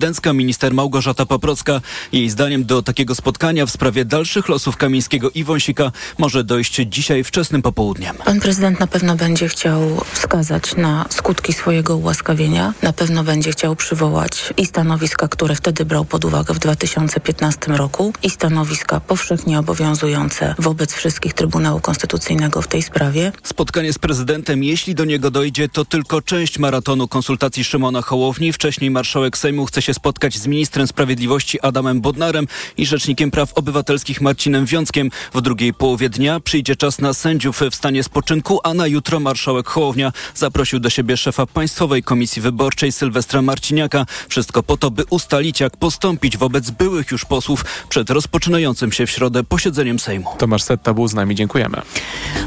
prezydencka minister Małgorzata Paprocka. Jej zdaniem do takiego spotkania w sprawie dalszych losów Kamińskiego i Wąsika może dojść dzisiaj wczesnym popołudniem. Pan prezydent na pewno będzie chciał wskazać na skutki swojego ułaskawienia. Na pewno będzie chciał przywołać i stanowiska, które wtedy brał pod uwagę w 2015 roku i stanowiska powszechnie obowiązujące wobec wszystkich Trybunału Konstytucyjnego w tej sprawie. Spotkanie z prezydentem, jeśli do niego dojdzie, to tylko część maratonu konsultacji Szymona Hołowni. Wcześniej marszałek Sejmu chce się spotkać z ministrem sprawiedliwości Adamem Bodnarem i rzecznikiem praw obywatelskich Marcinem Wiąckiem. W drugiej połowie dnia przyjdzie czas na sędziów w stanie spoczynku, a na jutro marszałek Hołownia zaprosił do siebie szefa Państwowej Komisji Wyborczej Sylwestra Marciniaka. Wszystko po to, by ustalić, jak postąpić wobec byłych już posłów przed rozpoczynającym się w środę posiedzeniem Sejmu. Tomasz Setta był z nami, dziękujemy.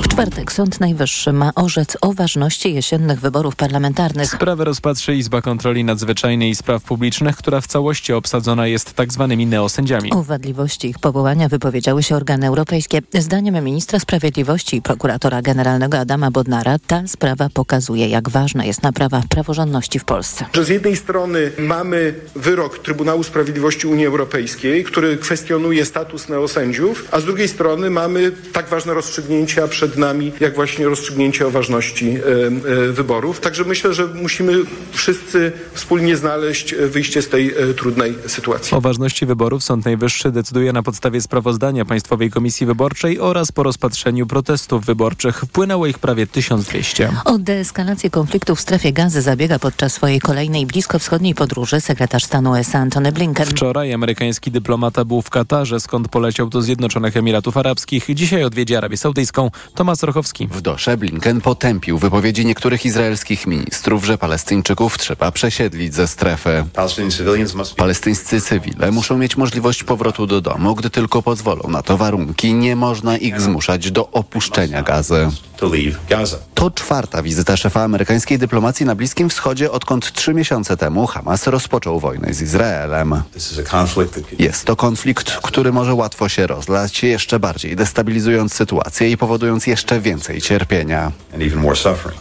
W czwartek Sąd Najwyższy ma orzec o ważności jesiennych wyborów parlamentarnych. Sprawę rozpatrzy Izba Kontroli Nadzwyczajnej i Spraw Publicznych, która w całości obsadzona jest tak zwanymi neosędziami. O wadliwości ich powołania wypowiedziały się organy europejskie. Zdaniem ministra sprawiedliwości i prokuratora generalnego Adama Bodnara ta sprawa pokazuje, jak ważna jest naprawa praworządności w Polsce. Że z jednej strony mamy wyrok Trybunału Sprawiedliwości Unii Europejskiej, który kwestionuje status neosędziów, a z drugiej strony mamy tak ważne rozstrzygnięcia przed nami, jak właśnie rozstrzygnięcie o ważności e, e, wyborów. Także myślę, że musimy wszyscy wspólnie znaleźć wyjście z tej e, trudnej sytuacji. O ważności wyborów Sąd Najwyższy decyduje na podstawie sprawozdania Państwowej Komisji Wyborczej oraz po rozpatrzeniu protestów wyborczych. Wpłynęło ich prawie 1200. O deeskalację konfliktu w strefie gazy zabiega podczas swojej kolejnej bliskowschodniej podróży sekretarz stanu USA Antony Blinken. Wczoraj amerykański dyplomata był w Katarze, skąd poleciał do Zjednoczonych Emiratów Arabskich. Dzisiaj odwiedzi Arabię Saudyjską. Tomasz Rochowski. W Dosze Blinken potępił wypowiedzi niektórych izraelskich ministrów, że Palestyńczyków trzeba przesiedlić ze strefy. Palestyńscy cywile muszą mieć możliwość powrotu do domu, gdy tylko pozwolą na to warunki. Nie można ich zmuszać do opuszczenia gazy. To czwarta wizyta szefa amerykańskiej dyplomacji na Bliskim Wschodzie, odkąd trzy miesiące temu Hamas rozpoczął wojnę z Izraelem. Jest to konflikt, który może łatwo się rozlać, jeszcze bardziej destabilizując sytuację i powodując jeszcze więcej cierpienia.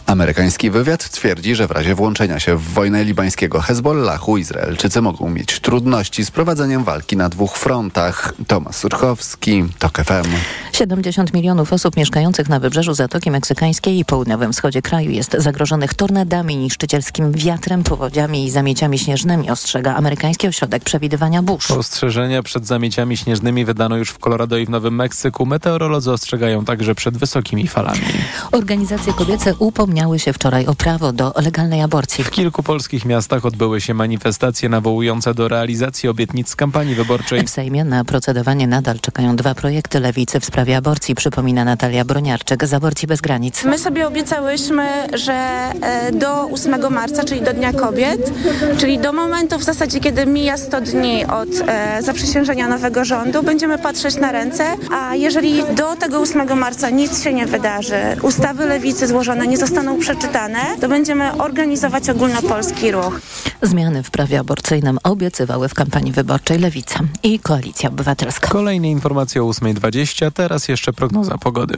Amerykański wywiad twierdzi, że w razie włączenia się w wojnę libańskiego Hezbollahu Izraelczycy mogą mieć trudności z prowadzeniem walki na dwóch frontach. Tomasz Surchowski, TOK FM. 70 milionów osób mieszkających na wybrzeżu Zatoki Meksykańskiej i południowym wschodzie kraju jest zagrożonych tornadami, niszczycielskim wiatrem, powodziami i zamieciami śnieżnymi, ostrzega amerykański ośrodek przewidywania burz. Ostrzeżenia przed zamieciami śnieżnymi wydano już w Colorado i w Nowym Meksyku. Meteorolodzy ostrzegają także przed wysokimi falami. Organizacje kobiece upomniały się wczoraj o prawo do legalnej aborcji. W kilku polskich miastach odbyły się manifestacje nawołujące do realizacji obietnic z kampanii wyborczej. W Sejmie na procedowanie nadal czekają dwa projekty lewicy w sprawie aborcji, przypomina Natalia Broniarczyk z Aborcji Bez Granic. My sobie obiecałyśmy, że e, do 8 marca, czyli do Dnia Kobiet, czyli do momentu w zasadzie, kiedy mija 100 dni od e, zaprzysiężenia nowego rządu, będziemy patrzeć na ręce, a jeżeli do tego 8 marca nic się nie wydarzy, ustawy lewicy złożone nie zostaną przeczytane, to będziemy organizować ogólnopolski ruch. Zmiany w prawie aborcyjnym obiecywały w kampanii wyborczej Lewica i Koalicja Obywatelska. Kolejne informacje o 8.20, teraz jeszcze prognoza pogody.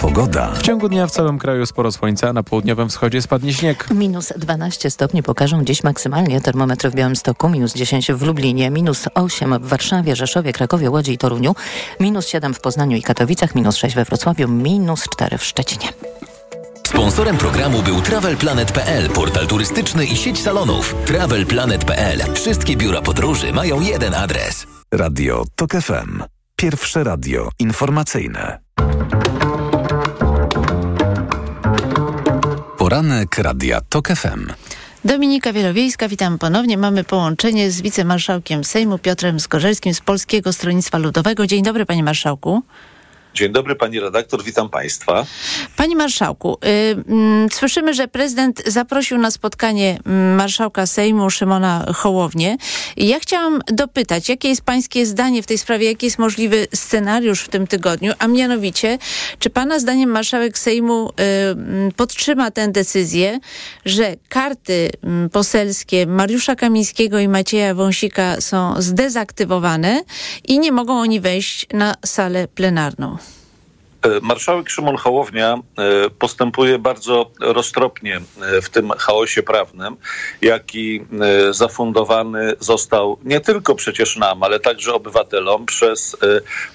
Pogoda. W ciągu dnia w całym kraju sporo słońca, na południowym wschodzie spadnie śnieg. Minus 12 stopni pokażą dziś maksymalnie termometry w Białymstoku, minus 10 w Lublinie, minus 8 w Warszawie, Rzeszowie, Krakowie, Łodzi i Toruniu, minus 7 w Poznaniu i Katowicach, minus 6 we Wrocławiu, minus 4 w Szczecinie. Sponsorem programu był TravelPlanet.pl, portal turystyczny i sieć salonów. TravelPlanet.pl. Wszystkie biura podróży mają jeden adres. Radio TOK FM. Pierwsze radio informacyjne. Poranek Radia TOK FM. Dominika Wielowiejska, witam ponownie. Mamy połączenie z wicemarszałkiem Sejmu Piotrem Skorzelskim z Polskiego Stronnictwa Ludowego. Dzień dobry, panie marszałku. Dzień dobry pani redaktor, witam państwa. Panie marszałku, y, y, słyszymy, że prezydent zaprosił na spotkanie mm, marszałka Sejmu Szymona Hołownię. Ja chciałam dopytać, jakie jest pańskie zdanie w tej sprawie, jaki jest możliwy scenariusz w tym tygodniu, a mianowicie, czy pana zdaniem marszałek Sejmu y, podtrzyma tę decyzję, że karty mm, poselskie Mariusza Kamińskiego i Macieja Wąsika są zdezaktywowane i nie mogą oni wejść na salę plenarną? E, marszałek Szymon Hołownia e, postępuje bardzo roztropnie e, w tym chaosie prawnym, jaki zafundowany został nie tylko przecież nam, ale także obywatelom przez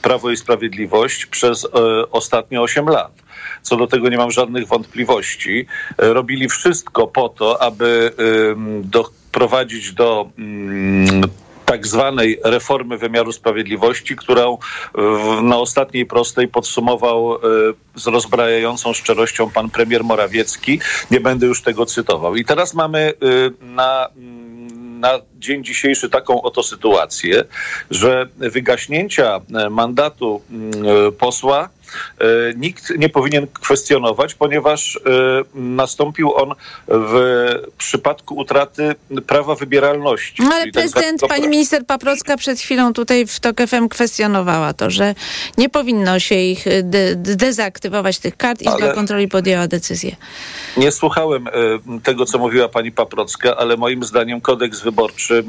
Prawo i Sprawiedliwość przez ostatnie 8 lat. Co do tego nie mam żadnych wątpliwości. Robili wszystko po to, aby do mm, tak zwanej reformy wymiaru sprawiedliwości, którą na ostatniej prostej podsumował e, z rozbrajającą szczerością pan premier Morawiecki. Nie będę już tego cytował. I teraz mamy e, na na dzień dzisiejszy taką oto sytuację, że wygaśnięcia e, mandatu posła E, nikt nie powinien kwestionować, ponieważ e, nastąpił on w przypadku utraty prawa wybieralności. No ale prezydent, pani minister Paprocka przed chwilą tutaj w TOK FM kwestionowała to, że nie powinno się ich de dezaktywować tych kart. Izba ale Kontroli podjęła decyzję. Nie słuchałem e, tego, co mówiła pani Paprocka, ale moim zdaniem kodeks wyborczy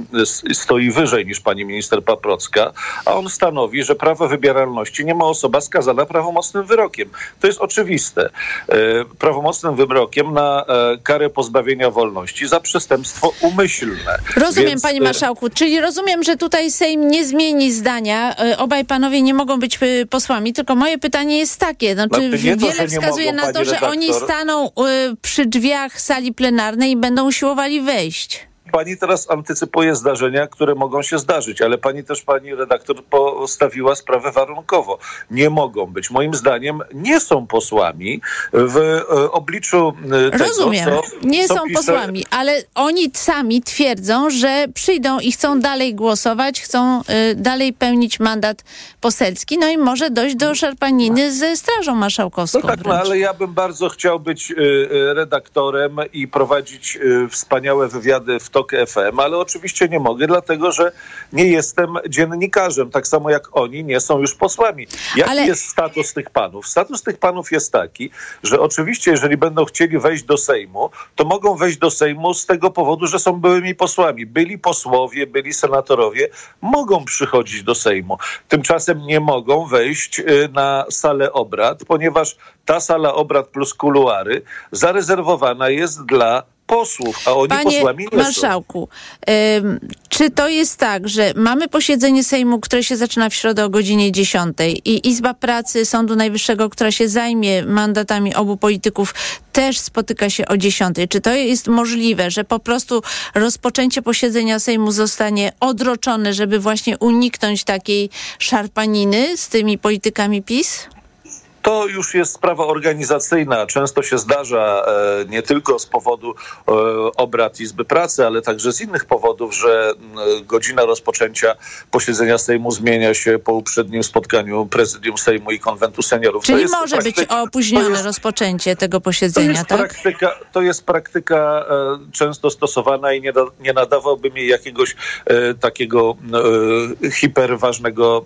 stoi wyżej niż pani minister Paprocka, a on stanowi, że prawo wybieralności nie ma osoba skazana prawą prawomocnym wyrokiem. To jest oczywiste. E, prawomocnym wyrokiem na e, karę pozbawienia wolności za przestępstwo umyślne. Rozumiem, Więc... panie e, marszałku. Czyli rozumiem, że tutaj Sejm nie zmieni zdania. Obaj panowie nie mogą być posłami, tylko moje pytanie jest takie. Znaczy, no, wiele to, wskazuje mogą, na to, że redaktor. oni staną przy drzwiach sali plenarnej i będą usiłowali wejść pani teraz antycypuje zdarzenia, które mogą się zdarzyć, ale pani też, pani redaktor, postawiła sprawę warunkowo. Nie mogą być. Moim zdaniem nie są posłami w e, obliczu e, tego, Rozumiem. Co, nie co są pisze... posłami, ale oni sami twierdzą, że przyjdą i chcą dalej głosować, chcą y, dalej pełnić mandat poselski, no i może dojść do szarpaniny ze Strażą Marszałkowską. No tak, no, ale ja bym bardzo chciał być redaktorem i prowadzić wspaniałe wywiady w to TOK FM, ale oczywiście nie mogę, dlatego że nie jestem dziennikarzem, tak samo jak oni nie są już posłami. Jaki ale... jest status tych panów? Status tych panów jest taki, że oczywiście, jeżeli będą chcieli wejść do Sejmu, to mogą wejść do Sejmu z tego powodu, że są byłymi posłami. Byli posłowie, byli senatorowie, mogą przychodzić do Sejmu. Tymczasem nie mogą wejść y, na salę obrad, ponieważ ta sala obrad plus kuluary zarezerwowana jest dla posłów, a oni Panie posłami nie marszałku, ym, czy to jest tak, że mamy posiedzenie Sejmu, które się zaczyna w środę o godzinie 10 i Izba Pracy Sądu Najwyższego, która się zajmie mandatami obu polityków, też spotyka się o 10. Czy to jest możliwe, że po prostu rozpoczęcie posiedzenia Sejmu zostanie odroczone, żeby właśnie uniknąć takiej szarpaniny z tymi politykami PiS? To już jest sprawa organizacyjna. Często się zdarza e, nie tylko z powodu e, obrad Izby Pracy, ale także z innych powodów, że godzina rozpoczęcia posiedzenia Sejmu zmienia się po uprzednim spotkaniu Prezydium Sejmu i Konwentu Seniorów. Czyli może być opóźnione jest, rozpoczęcie tego posiedzenia, to jest tak? Praktyka, to jest praktyka e, często stosowana i nie, da, nie nadawałbym jej jakiegoś takiego hiperważnego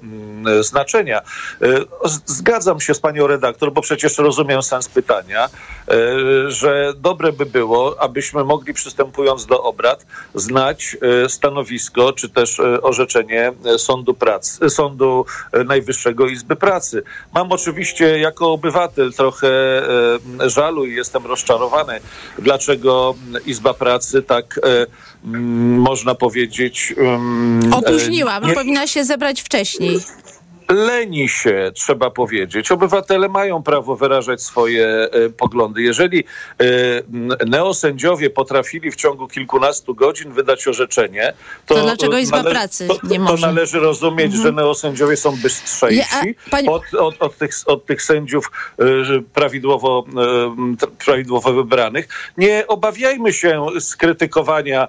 znaczenia. Zgadzam się z panią redaktor, bo przecież rozumiem sens pytania, e, że dobre by było, abyśmy mogli przystępując do obrad znać e, stanowisko czy też e, orzeczenie Sądu Pracy, Sądu Najwyższego Izby Pracy. Mam oczywiście jako obywatel trochę żalu i jestem rozczarowany, dlaczego Izba Pracy tak można powiedzieć. Opóźniła, bo nie... powinna się zebrać wcześniej leni się, trzeba powiedzieć. Obywatele mają prawo wyrażać swoje e, poglądy. Jeżeli e, neosędziowie potrafili w ciągu kilkunastu godzin wydać orzeczenie, to, to dlaczego Izba nale- Pracy nie może? To należy rozumieć, mhm. że neosędziowie są bystrzejsi pani... od, od, od, tych, od tych sędziów e, prawidłowo, prawidłowo wybranych. Nie obawiajmy się skrytykowania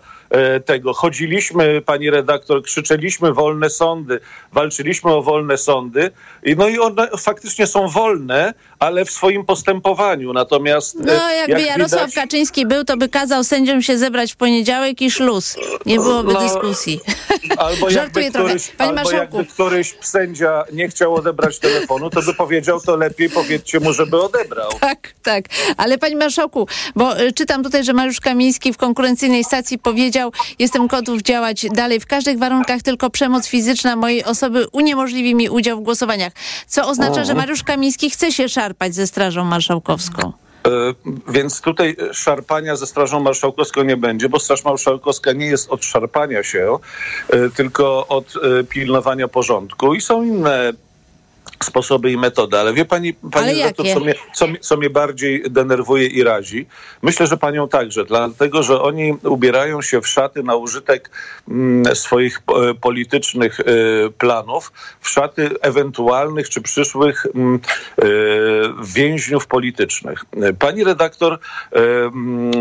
tego. Chodziliśmy, pani redaktor, krzyczeliśmy wolne sądy, walczyliśmy o wolne sądy sądy. I, no i one faktycznie są wolne, ale w swoim postępowaniu. Natomiast. No, jakby jak Jarosław widać, Kaczyński był, to by kazał sędziom się zebrać w poniedziałek i szluz. Nie byłoby No, dyskusji. Albo jakby, Żartuję trochę. któryś, Panie albo marszałku. jakby któryś sędzia nie chciał odebrać telefonu, to by powiedział to lepiej, powiedzcie mu, żeby odebrał. Tak, tak. Ale panie marszałku, bo y, czytam tutaj, że Mariusz Kamiński w konkurencyjnej stacji powiedział, jestem gotów działać dalej w każdych warunkach, tylko przemoc fizyczna mojej osoby uniemożliwi mi udział w głosowaniach. Co oznacza, że Mariusz Kamiński chce się szarpać ze Strażą Marszałkowską. E, Więc tutaj szarpania ze Strażą Marszałkowską nie będzie, bo Straż Marszałkowska nie jest od szarpania się, e, tylko od e, pilnowania porządku i są inne sposoby i metody, ale wie pani, pani redaktor, co mnie, co, co mnie bardziej denerwuje i razi? Myślę, że panią także, dlatego, że oni ubierają się w szaty na użytek mm, swoich e, politycznych e, planów, w szaty ewentualnych czy przyszłych mm, e, więźniów politycznych. Pani redaktor mm,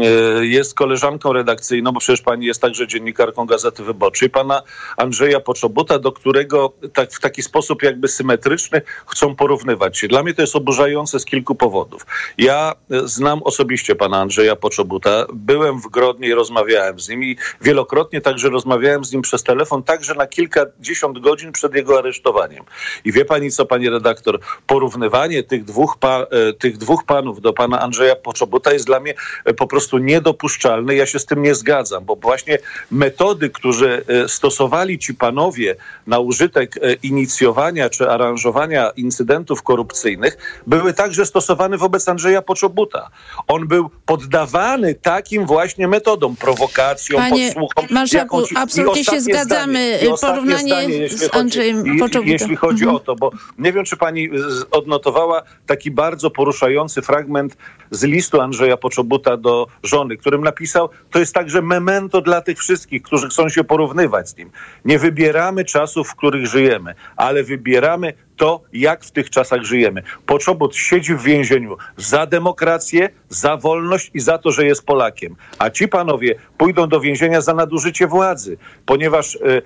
jest koleżanką redakcyjną, bo przecież pani jest także dziennikarką Gazety Wyborczej, pana Andrzeja Poczobuta, do którego tak, w taki sposób jakby symetryczny chcą porównywać się. Dla mnie to jest oburzające z kilku powodów. Ja e, znam osobiście pana Andrzeja Poczobuta, byłem w Grodnie i rozmawiałem z nim i wielokrotnie także rozmawiałem z nim przez telefon, także na kilkadziesiąt godzin przed jego aresztowaniem. I wie pani co, pani redaktor, porównywanie tych dwóch, pa, e, tych dwóch panów do pana Andrzeja Poczobuta jest dla mnie e, po prostu niedopuszczalne. Ja się z tym nie zgadzam, bo właśnie metody, które stosowali ci panowie na użytek inicjowania czy aranżowania incydentów korupcyjnych, były także stosowane wobec Andrzeja Poczobuta. On był poddawany takim właśnie metodom, prowokacjom, Panie podsłuchom. marszałku, jakąś- absolutnie się zgadzamy. zdanie, Porównanie zdanie, z chodzi- Andrzejem i- Poczobutem. Jeśli chodzi Mhm. o to, bo nie wiem, czy pani odnotowała taki bardzo poruszający fragment z listu Andrzeja Poczobuta do żony, którym napisał, to jest także memento dla tych wszystkich, którzy chcą się porównywać z nim. Nie wybieramy czasów, w których żyjemy, ale wybieramy to, jak w tych czasach żyjemy. Poczobut siedzi w więzieniu za demokrację, za wolność i za to, że jest Polakiem. A ci panowie pójdą do więzienia za nadużycie władzy, ponieważ e, e,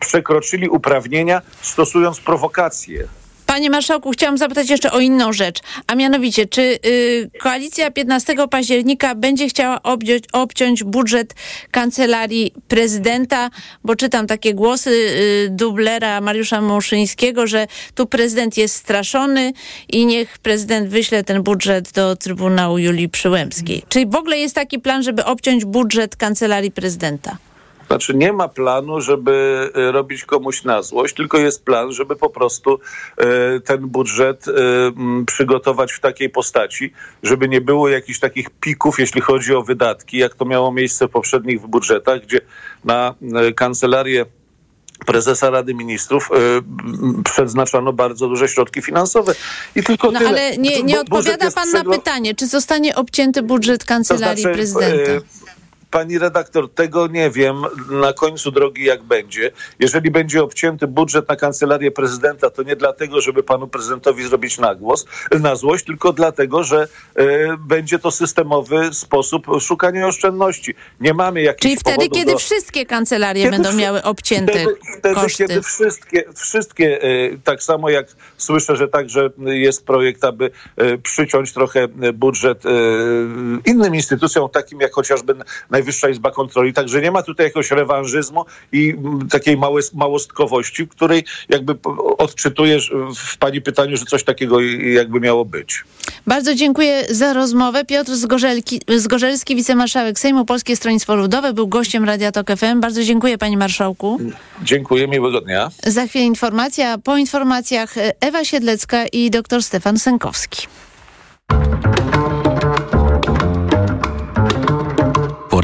przekroczyli uprawnienia stosując prowokacje. Panie marszałku, chciałam zapytać jeszcze o inną rzecz, a mianowicie, czy y, koalicja 15 października będzie chciała obciąć, obciąć budżet kancelarii prezydenta, bo czytam takie głosy y, dublera Mariusza Muszyńskiego, że tu prezydent jest straszony i niech prezydent wyśle ten budżet do Trybunału Julii Przyłębskiej. Czy w ogóle jest taki plan, żeby obciąć budżet kancelarii prezydenta? Znaczy nie ma planu, żeby e, robić komuś na złość, tylko jest plan, żeby po prostu e, ten budżet e, przygotować w takiej postaci, żeby nie było jakichś takich pików, jeśli chodzi o wydatki, jak to miało miejsce w poprzednich budżetach, gdzie na kancelarię prezesa Rady Ministrów m, przeznaczono bardzo duże środki finansowe. I tylko No tyle. ale nie, nie odpowiada pan na pytanie, czy zostanie obcięty budżet kancelarii znaczy, prezydenta? e, Pani redaktor, tego nie wiem na końcu drogi jak będzie. Jeżeli będzie obcięty budżet na kancelarię prezydenta, to nie dlatego, żeby panu prezydentowi zrobić nagłos, na złość, tylko dlatego, że e, będzie to systemowy sposób szukania oszczędności. Nie mamy jakichś Czyli wtedy, kiedy do... wszystkie kancelarie Kiedy będą wszy- miały obcięte Wtedy, wtedy koszty. kiedy wszystkie, wszystkie e, tak samo jak słyszę, że także jest projekt, aby e, przyciąć trochę budżet innym instytucjom, takim jak chociażby Najwyższa Izba Kontroli. Także nie ma tutaj jakiegoś rewanżyzmu i mm, takiej małe, małostkowości, której jakby p- odczytujesz w pani pytaniu, że coś takiego jakby miało być. Bardzo dziękuję za rozmowę. Piotr Zgorzelki, Zgorzelski, wicemarszałek Sejmu Polskie Stronnictwo Ludowe, był gościem Radia Tok FM. Bardzo dziękuję panie marszałku. Dziękuję, miłego dnia. Za chwilę informacja. Po informacjach Ewa Siedlecka i dr Stefan Sękowski.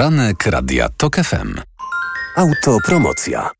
Poranek Radia TOK FM. Autopromocja.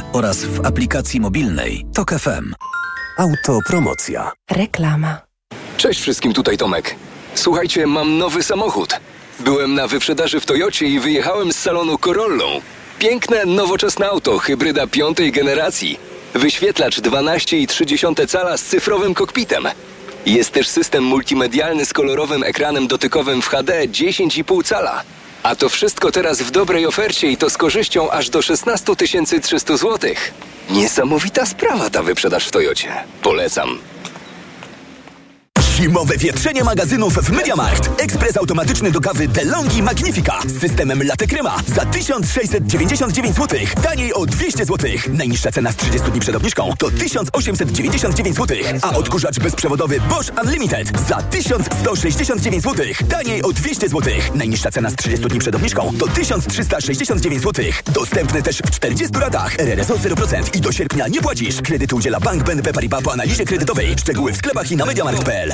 oraz w aplikacji mobilnej TOK FM. Autopromocja. Reklama. Cześć wszystkim, tutaj Tomek. Słuchajcie, mam nowy samochód. Byłem na wyprzedaży w Toyocie i wyjechałem z salonu Corollą. Piękne, nowoczesne auto, hybryda piątej generacji. Wyświetlacz 12,3 cala z cyfrowym kokpitem. Jest też system multimedialny z kolorowym ekranem dotykowym w HD 10,5 cala. A to wszystko teraz w dobrej ofercie i to z korzyścią aż do 16 300 zł. Niesamowita sprawa ta wyprzedaż w Toyocie. Polecam. Zimowe wietrzenie magazynów w MediaMarkt. Ekspres automatyczny do kawy DeLonghi Magnifica z systemem Latte Crema za 1699 zł. Taniej o 200 zł. Najniższa cena z 30 dni przed obniżką to 1899 zł. A odkurzacz bezprzewodowy Bosch Unlimited za 1169 zł. Taniej o 200 zł. Najniższa cena z 30 dni przed obniżką to 1369 zł. Dostępny też w 40 ratach. RRSO 0% i do sierpnia nie płacisz. Kredyt udziela Bank BNP Paribas po analizie kredytowej. Szczegóły w sklepach i na MediaMarkt.pl.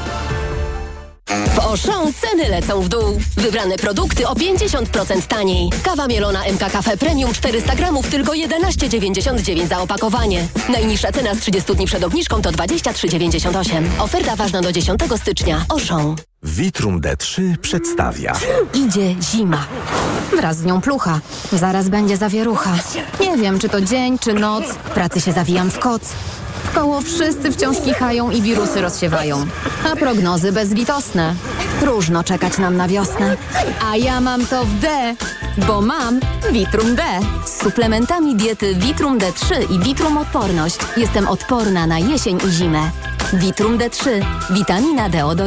Auchan ceny lecą w dół. Wybrane produkty o 50% taniej. Kawa mielona MK Cafe Premium 400 gramów tylko 11,99 za opakowanie. Najniższa cena z 30 dni przed obniżką to 23,98. Oferta ważna do 10 stycznia. Auchan. Vitrum D3 przedstawia. Idzie zima. Wraz z nią plucha. Zaraz będzie zawierucha. Nie wiem, czy to dzień, czy noc. W pracy się zawijam w koc. W koło wszyscy wciąż kichają i wirusy rozsiewają. A prognozy bezlitosne. Próżno czekać nam na wiosnę. A ja mam to w D, bo mam Vitrum D. Z suplementami diety Vitrum D3 i Vitrum Odporność jestem odporna na jesień i zimę. Vitrum D3. Witamina D od.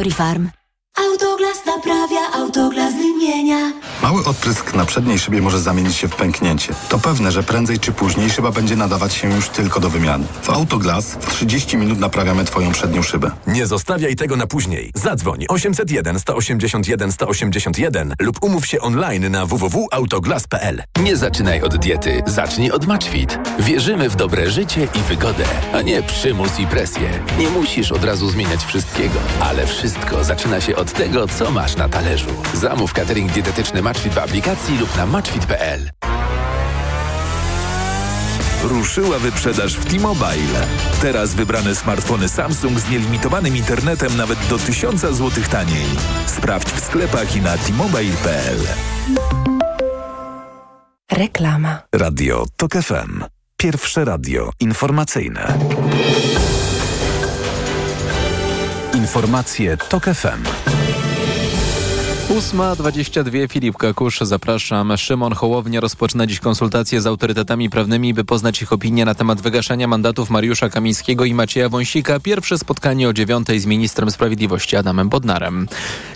Autoglas naprawia, autoglas wymienia. Mały odprysk na przedniej szybie może zamienić się w pęknięcie. To pewne, że prędzej czy później szyba będzie nadawać się już tylko do wymiany. W Autoglas w 30 minut naprawiamy Twoją przednią szybę. Nie zostawiaj tego na później. Zadzwoń 801 181 181 lub umów się online na www.autoglas.pl. Nie zaczynaj od diety, zacznij od Matchfit. Wierzymy w dobre życie i wygodę, a nie przymus i presję. Nie musisz od razu zmieniać wszystkiego, ale wszystko zaczyna się od tego, co masz na talerzu. Zamów catering dietetyczny Matchfit w aplikacji lub na matchfit.pl. Ruszyła wyprzedaż w T-Mobile. Teraz wybrane smartfony Samsung z nielimitowanym internetem nawet do 1000 zł taniej. Sprawdź w sklepach i na t-mobile.pl. Reklama. Radio TOK FM. Pierwsze radio informacyjne. Informacje TOK FM. 8.22 Filip Kakusz, zapraszam. Szymon Hołownia rozpoczyna dziś konsultacje z autorytetami prawnymi, by poznać ich opinię na temat wygaszania mandatów Mariusza Kamińskiego i Macieja Wąsika. Pierwsze spotkanie o dziewiątej z ministrem sprawiedliwości Adamem Bodnarem.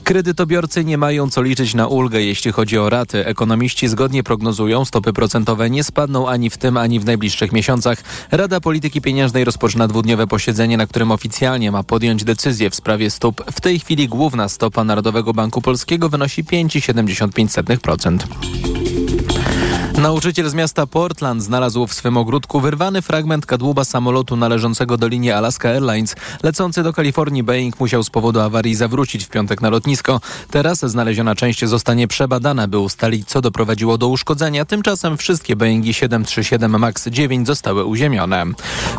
Kredytobiorcy nie mają co liczyć na ulgę, jeśli chodzi o raty. Ekonomiści zgodnie prognozują, stopy procentowe nie spadną ani w tym, ani w najbliższych miesiącach. Rada Polityki Pieniężnej rozpoczyna dwudniowe posiedzenie, na którym oficjalnie ma podjąć decyzję w sprawie stóp. W tej chwili główna stopa Narodowego Banku Polskiego wynosi 5,75%. Nauczyciel z miasta Portland znalazł w swym ogródku wyrwany fragment kadłuba samolotu należącego do linii Alaska Airlines. Lecący do Kalifornii Boeing musiał z powodu awarii zawrócić w piątek na lotnisko. Teraz znaleziona część zostanie przebadana, by ustalić, co doprowadziło do uszkodzenia. Tymczasem wszystkie Boeingi 737 MAX 9 zostały uziemione.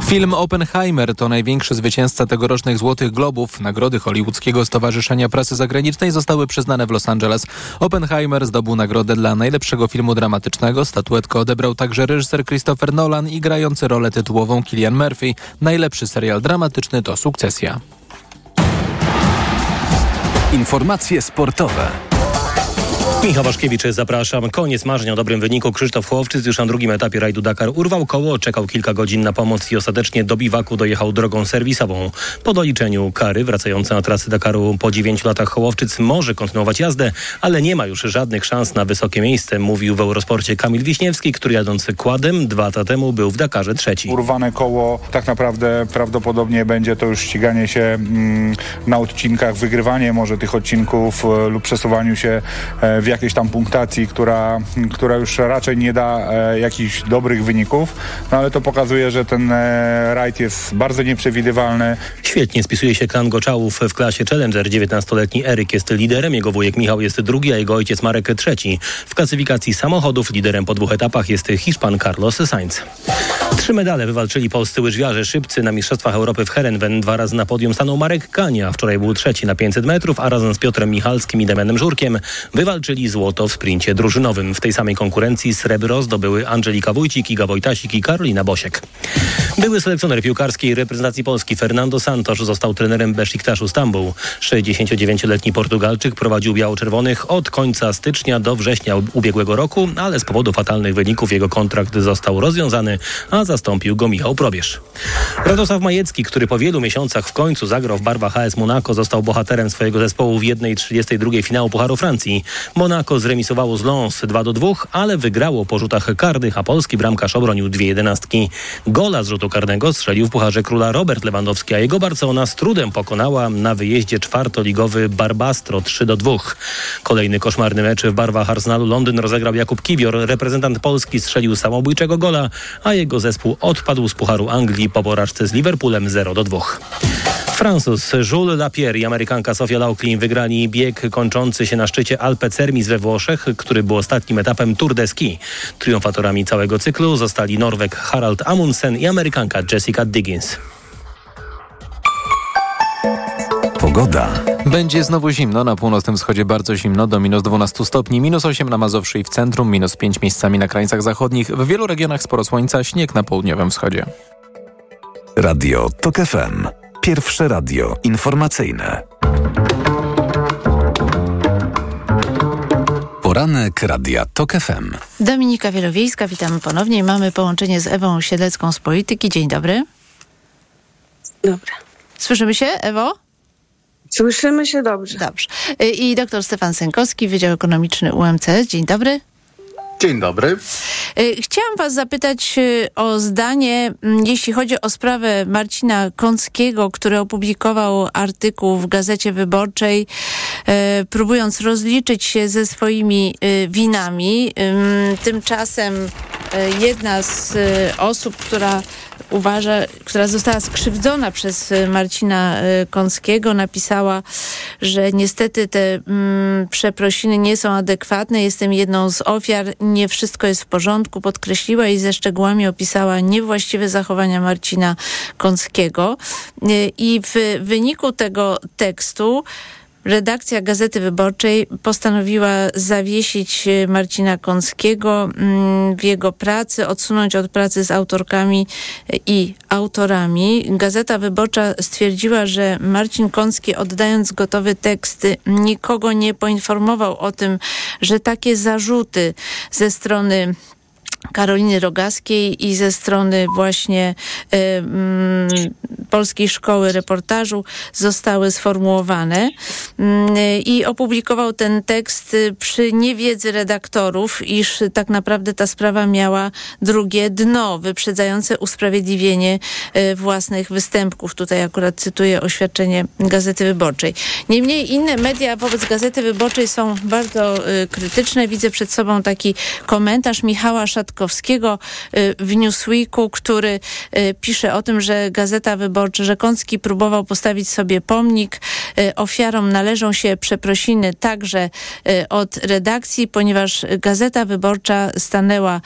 Film Oppenheimer to największy zwycięzca tegorocznych Złotych Globów. Nagrody Hollywoodzkiego Stowarzyszenia Prasy Zagranicznej zostały przyznane w Los Angeles. Oppenheimer zdobył nagrodę dla najlepszego filmu dramatycznego. Statuetkę odebrał także reżyser Christopher Nolan i grający rolę tytułową Killian Murphy. Najlepszy serial dramatyczny to Sukcesja. Informacje sportowe. Michał Waszkiewicz, zapraszam. Koniec marzeń o dobrym wyniku. Krzysztof Hołowczyc już na drugim etapie rajdu Dakar urwał koło, czekał kilka godzin na pomoc i ostatecznie do biwaku dojechał drogą serwisową. Po doliczeniu kary wracający na trasy Dakaru po 9 latach Hołowczyc może kontynuować jazdę, ale nie ma już żadnych szans na wysokie miejsce, mówił w Eurosporcie Kamil Wiśniewski, który jadąc kładem dwa lata temu był w Dakarze trzeci. Urwane koło tak naprawdę prawdopodobnie będzie to już ściganie się mm, na odcinkach, wygrywanie może tych odcinków e, lub przesuwaniu się e, jakiejś tam punktacji, która, która już raczej nie da e, jakichś dobrych wyników, no ale to pokazuje, że ten e, rajd jest bardzo nieprzewidywalny. Świetnie spisuje się klan Goczałów w klasie Challenger. 19-letni Eryk jest liderem, jego wujek Michał jest drugi, a jego ojciec Marek trzeci. W klasyfikacji samochodów liderem po dwóch etapach jest Hiszpan Carlos Sainz. Trzy medale wywalczyli polscy łyżwiarze szybcy na Mistrzostwach Europy w Herenven. Dwa razy na podium stanął Marek Kania. Wczoraj był trzeci na 500 metrów, a razem z Piotrem Michalskim i Damianem Żurkiem wywalczyli złoto w sprincie drużynowym. W tej samej konkurencji srebro zdobyły Angelika Wójcik, Iga Wojtasik i Karolina Bosiek. Były selekcjoner piłkarskiej reprezentacji Polski Fernando Santos został trenerem Besiktaszu Stambuł. 69-letni Portugalczyk prowadził biało-czerwonych od końca stycznia do września ubiegłego roku, ale z powodu fatalnych wyników jego kontrakt został rozwiązany, a zastąpił go Michał Probierz. Radosław Majecki, który po wielu miesiącach w końcu zagrał w barwach AS Monaco, został bohaterem swojego zespołu w 1.32 finału Pucharu Francji. Monaco zremisowało z Lens 2 do 2, ale wygrało po rzutach karnych, a polski bramkarz obronił dwie jedenastki. Gola z rzutu karnego strzelił w Pucharze Króla Robert Lewandowski, a jego Barcelona z trudem pokonała na wyjeździe czwartoligowy Barbastro 3 do 2. Kolejny koszmarny mecz w barwach Arsenalu Londyn rozegrał Jakub Kiwior. Reprezentant Polski strzelił samobójczego gola, a jego zespół odpadł z Pucharu Anglii po porażce z Liverpoolem 0 do 2. Francuz Jules Lapierre i Amerykanka Sofia Laukli wygrali bieg kończący się na szczycie Alpe Cermis we Włoszech, który był ostatnim etapem Tour de Ski. Triumfatorami całego cyklu zostali Norweg Harald Amundsen i Amerykanka Jessica Diggins. Pogoda. Będzie znowu zimno, na północnym wschodzie bardzo zimno, do minus 12 stopni, minus 8 na Mazowszu i w centrum, minus 5 miejscami na krańcach zachodnich, w wielu regionach sporo słońca, śnieg na południowym wschodzie. Radio TOK FM. Pierwsze radio informacyjne. Poranek Radia TOK FM. Dominika Wielowiejska, witamy ponownie. Mamy połączenie z Ewą Siedlecką z Polityki. Dzień dobry. Dobra. Słyszymy się, Ewo? Słyszymy się dobrze. Dobrze. I doktor Stefan Sękowski, Wydział Ekonomiczny UMCS. Dzień dobry. Dzień dobry. Chciałam Was zapytać o zdanie, jeśli chodzi o sprawę Marcina Kąckiego, który opublikował artykuł w Gazecie Wyborczej, próbując rozliczyć się ze swoimi winami. Tymczasem jedna z osób, która uważa, która została skrzywdzona przez Marcina Kąckiego, napisała, że niestety te mm, przeprosiny nie są adekwatne. Jestem jedną z ofiar. Nie wszystko jest w porządku. Podkreśliła i ze szczegółami opisała niewłaściwe zachowania Marcina Kąckiego. I w wyniku tego tekstu Redakcja Gazety Wyborczej postanowiła zawiesić Marcina Kąckiego w jego pracy, odsunąć od pracy z autorkami i autorami. Gazeta Wyborcza stwierdziła, że Marcin Kącki oddając gotowy tekst nikogo nie poinformował o tym, że takie zarzuty ze strony Karoliny Rogaskiej i ze strony właśnie y, y, Polskiej Szkoły Reportażu zostały sformułowane y, i opublikował ten tekst przy niewiedzy redaktorów, iż tak naprawdę ta sprawa miała drugie dno, wyprzedzające usprawiedliwienie własnych występków. Tutaj akurat cytuję oświadczenie Gazety Wyborczej. Niemniej inne media wobec Gazety Wyborczej są bardzo krytyczne. Widzę przed sobą taki komentarz Michała Szatkowskiego Kwiatkowskiego w Newsweeku, który pisze o tym, że Gazeta Wyborcza, że Kącki próbował postawić sobie pomnik. Ofiarom należą się przeprosiny także od redakcji, ponieważ Gazeta Wyborcza stanęła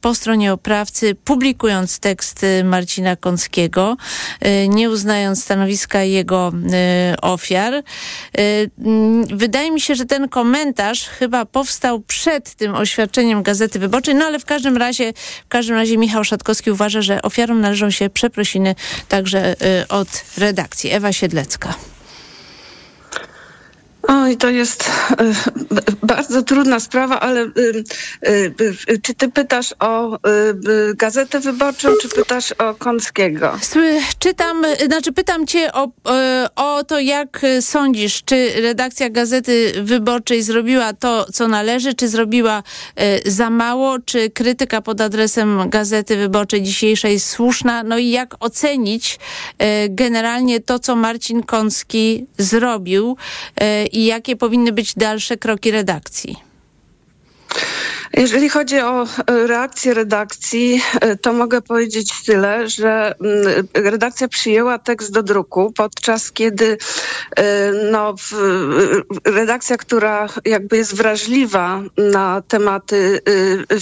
po stronie oprawcy, publikując tekst Marcina Kąckiego, nie uznając stanowiska jego ofiar. Wydaje mi się, że ten komentarz chyba powstał przed tym oświadczeniem Gazety Wyborczej, no ale w każdym razie, w każdym razie Michał Szatkowski uważa, że ofiarom należą się przeprosiny także y, od redakcji. Ewa Siedlecka. Oj, to jest y, bardzo trudna sprawa, ale y, y, czy ty pytasz o Gazetę Wyborczą, czy pytasz o Kąckiego? Czytam, znaczy pytam cię o, o to, jak sądzisz, czy redakcja Gazety Wyborczej zrobiła to, co należy, czy zrobiła za mało, czy krytyka pod adresem Gazety Wyborczej dzisiejszej jest słuszna, no i jak ocenić generalnie to, co Marcin Kącki zrobił i jakie powinny być dalsze kroki redakcji? Jeżeli chodzi o e, reakcję redakcji, e, to mogę powiedzieć tyle, że mm, redakcja przyjęła tekst do druku, podczas kiedy e, no, redakcja, która jakby jest wrażliwa na tematy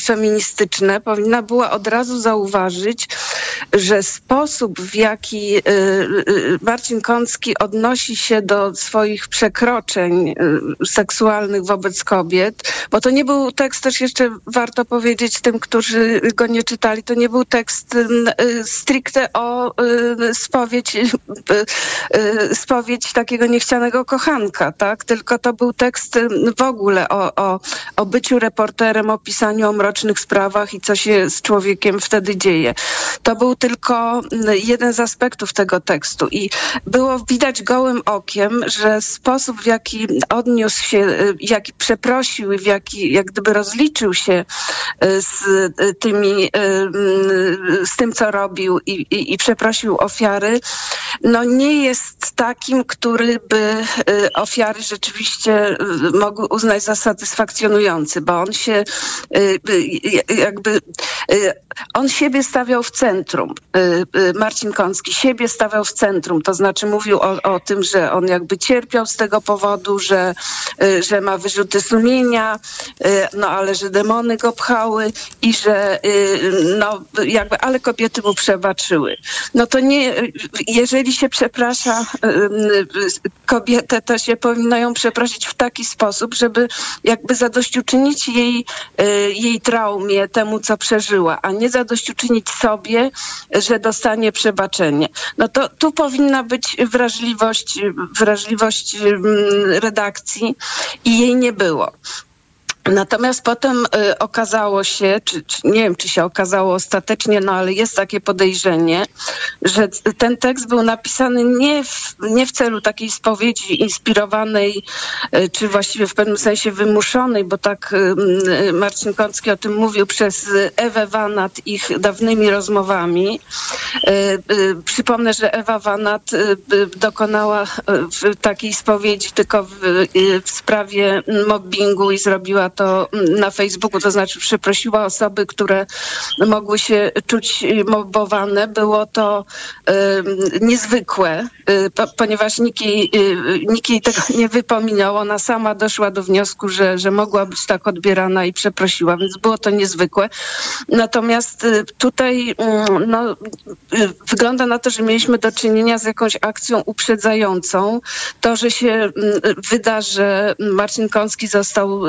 feministyczne, powinna była od razu zauważyć, że sposób, w jaki Marcin Kącki odnosi się do swoich przekroczeń seksualnych wobec kobiet, bo to nie był tekst też jeszcze warto powiedzieć tym, którzy go nie czytali, to nie był tekst ym, y, stricte o y, spowiedź, y, spowiedź takiego niechcianego kochanka, tak? Tylko to był tekst w ogóle o, o, o byciu reporterem, o pisaniu o mrocznych sprawach i co się z człowiekiem wtedy dzieje. To był tylko y, jeden z aspektów tego tekstu i było widać gołym okiem, że sposób w jaki odniósł się, jaki przeprosił w jaki jak gdyby rozliczył się y, z y, tymi, y, z tym, co robił i, i, i przeprosił ofiary, no nie jest takim, który by ofiary rzeczywiście mogły uznać za satysfakcjonujący, bo on się jakby, on siebie stawiał w centrum. Marcin Kącki siebie stawiał w centrum, to znaczy mówił o, o tym, że on jakby cierpiał z tego powodu, że, że ma wyrzuty sumienia, no ale że demony go pchały i że y, no jakby, ale kobiety mu przebaczyły. No to nie, jeżeli się przeprasza y, y, kobietę, to się powinno ją przeprosić w taki sposób, żeby jakby zadośćuczynić jej, jej traumie, temu co przeżyła, a nie zadośćuczynić sobie, że dostanie przebaczenie. No to tu powinna być wrażliwość, wrażliwość mm, redakcji i jej nie było. Natomiast potem y, okazało się, czy, czy nie wiem, czy się okazało ostatecznie, no ale jest takie podejrzenie, że ten tekst był napisany nie w, nie w celu takiej spowiedzi inspirowanej, y, czy właściwie w pewnym sensie wymuszonej, bo tak y, y, Marcin Kącki o tym mówił przez Ewę Wanat ich dawnymi rozmowami. Y, y, Przypomnę, że Ewa Wanat dokonała takiej spowiedzi tylko w, w sprawie mobbingu i zrobiła to na Facebooku, to znaczy przeprosiła osoby, które mogły się czuć mobbowane. Było to y, niezwykłe, y, po, ponieważ nikt jej, y, nikt jej tego nie wypominał. Ona sama doszła do wniosku, że, że mogła być tak odbierana i przeprosiła, więc było to niezwykłe. Natomiast y, tutaj mm, no, y, wygląda na to, że mieliśmy do czynienia z jakąś akcją uprzedzającą. To, że się mm, wyda, że Marcin Kącki został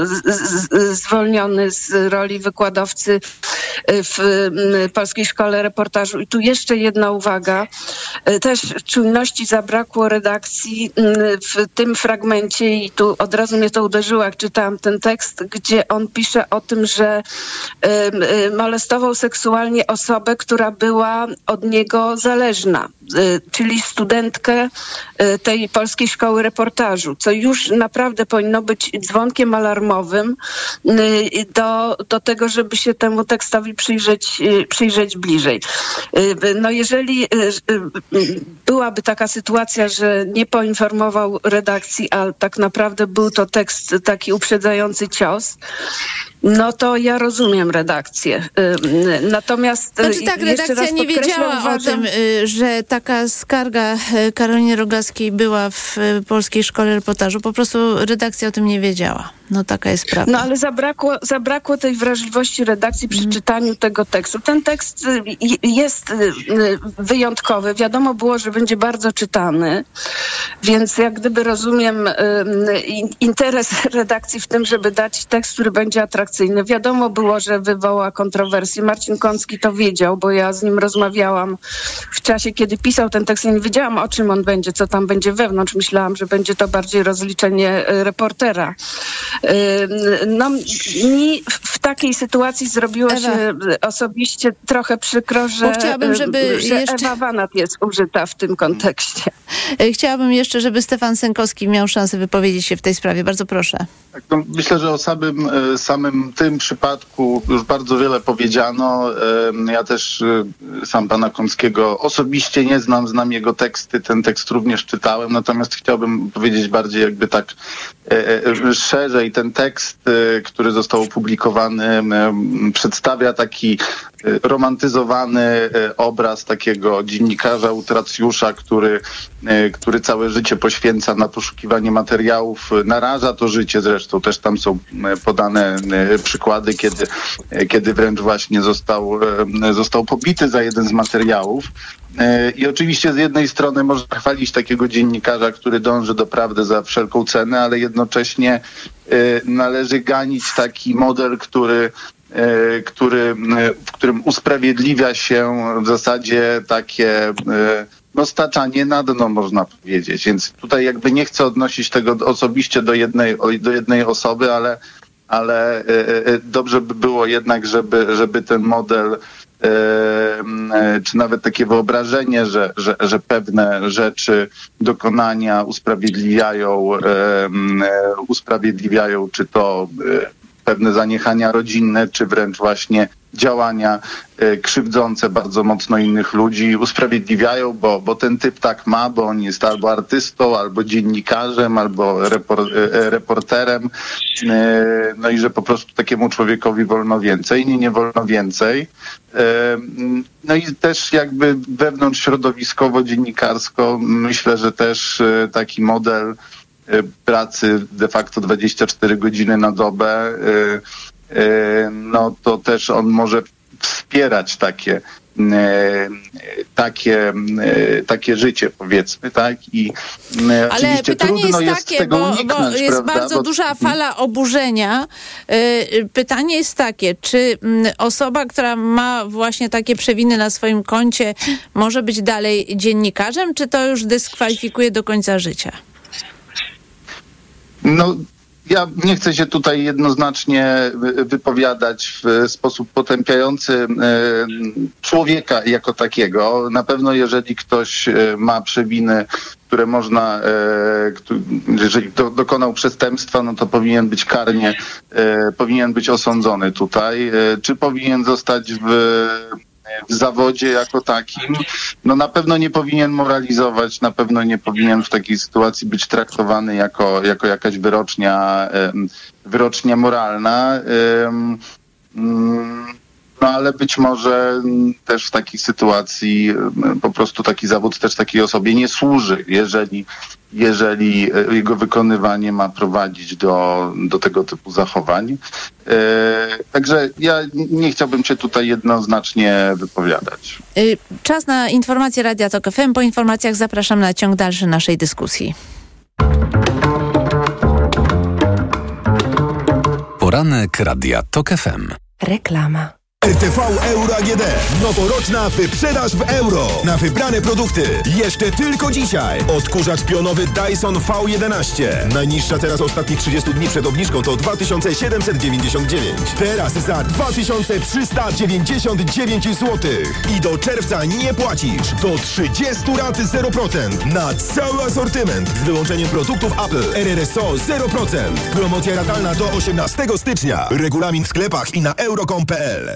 zwolniony z roli wykładowcy w Polskiej Szkole Reportażu. I tu jeszcze jedna uwaga. Y, Też czujności zabrakło redakcji w tym fragmencie i tu od razu mnie to uderzyło, jak czytałam ten tekst, gdzie on pisze o tym, że y, molestował seksualnie osobę, która była od niego zależna, czyli studentkę y, tej Polskiej Szkoły Reportażu, co już naprawdę powinno być dzwonkiem alarmowym y, do, do tego, żeby się temu tekstowi przyjrzeć, y, przyjrzeć bliżej. Y, No jeżeli y, y, byłaby taka sytuacja, że nie poinformował redakcji, a tak naprawdę był to tekst taki uprzedzający cios, no to ja rozumiem redakcję. Y, Natomiast y, Znaczy tak, jeszcze redakcja nie wiedziała o tym, y, że taka skarga y, Karoliny Rogackiej była w y, Polskiej Szkole Reportażu. Po prostu redakcja o tym nie wiedziała. No taka jest prawda. No ale zabrakło, zabrakło tej wrażliwości redakcji przy Mhm. czytaniu tego tekstu. Ten tekst y, y, jest y, wyjątkowy. Wiadomo było, że będzie bardzo czytany, więc jak gdyby rozumiem in- interes redakcji w tym, żeby dać tekst, który będzie atrakcyjny. Wiadomo było, że wywoła kontrowersje. Marcin Kącki to wiedział, bo ja z nim rozmawiałam w czasie, kiedy pisał ten tekst. Ja nie wiedziałam, o czym on będzie, co tam będzie wewnątrz. Myślałam, że będzie to bardziej rozliczenie reportera. Y, No, mi w takiej sytuacji zrobiło Ewa. się osobiście trochę przykro, że, Bo chciałabym, żeby że jeszcze- Ewa Wanat jest użyta w tym kontekście. E, Chciałabym jeszcze, żeby Stefan Sękowski miał szansę wypowiedzieć się w tej sprawie. Bardzo proszę. Tak, no, myślę, że o samym, e, samym tym przypadku już bardzo wiele powiedziano. Ja też sam pana Komskiego osobiście nie znam, znam jego teksty, ten tekst również czytałem, natomiast chciałbym powiedzieć bardziej jakby tak e, Ten tekst, e, który został opublikowany, przedstawia taki e, romantyzowany e, obraz takiego dziennikarza, utracjusza, który, który całe życie poświęca na poszukiwanie materiałów, naraża to życie zresztą, też tam są podane przykłady, kiedy, kiedy wręcz właśnie został, został pobity za jeden z materiałów. I oczywiście z jednej strony można chwalić takiego dziennikarza, który dąży do prawdy za wszelką cenę, ale jednocześnie należy ganić taki model, który e, który, e, w którym usprawiedliwia się w zasadzie takie no staczanie na dno, można powiedzieć. Więc tutaj jakby nie chcę odnosić tego osobiście do jednej, do jednej osoby, ale, ale dobrze by było jednak, żeby, żeby ten model czy nawet takie wyobrażenie, że, że, że pewne rzeczy, dokonania usprawiedliwiają, e, e, usprawiedliwiają czy to e, pewne zaniechania rodzinne, czy wręcz właśnie działania e, krzywdzące bardzo mocno innych ludzi, usprawiedliwiają, bo, bo ten typ tak ma, bo on jest albo artystą, albo dziennikarzem, albo repor, e, reporterem. E, No i że po prostu takiemu człowiekowi wolno więcej, nie, nie wolno więcej. No i też jakby wewnątrz środowiskowo, dziennikarsko myślę, że też taki model pracy de facto 24 godziny na dobę, no to też on może wspierać takie takie, takie życie powiedzmy, tak? I Ale pytanie jest jest takie, tego bo, bo uniknąć, jest prawda? bardzo Bo- duża fala oburzenia. Y, Pytanie jest takie, czy osoba, która ma właśnie takie przewiny na swoim koncie, może być dalej dziennikarzem, czy to już dyskwalifikuje do końca życia? No, ja nie chcę się tutaj jednoznacznie wy- wypowiadać w sposób potępiający e, człowieka jako takiego. Na pewno jeżeli ktoś e, ma przewiny, które można, e, jeżeli do, dokonał przestępstwa, no to powinien być karnie, powinien być osądzony tutaj. Czy powinien zostać w w zawodzie jako takim, no na pewno nie powinien moralizować, na pewno nie powinien w takiej sytuacji być traktowany jako, jako jakaś wyrocznia, wyrocznia moralna. No ale być może też w takiej sytuacji po prostu taki zawód też takiej osobie nie służy, jeżeli, jeżeli e, jego wykonywanie ma prowadzić do, do tego typu zachowań. E, Także ja nie chciałbym się tutaj jednoznacznie wypowiadać. Y, Czas na informacje Radia Tok FM. Po informacjach zapraszam na ciąg dalszy naszej dyskusji. Poranek Radia TOK FM. Reklama. RTV Euro AGD. Noworoczna wyprzedaż w euro. Na wybrane produkty. Jeszcze tylko dzisiaj. Odkurzacz pionowy Dyson V11. Najniższa teraz ostatnich 30 dni przed obniżką to 2799. Teraz za 2399 zł. I do czerwca nie płacisz. Do 30 lat 0%. Na cały asortyment. Z wyłączeniem produktów Apple. RRSO 0%. Promocja ratalna do 18 stycznia. Regulamin w sklepach i na euro.com.pl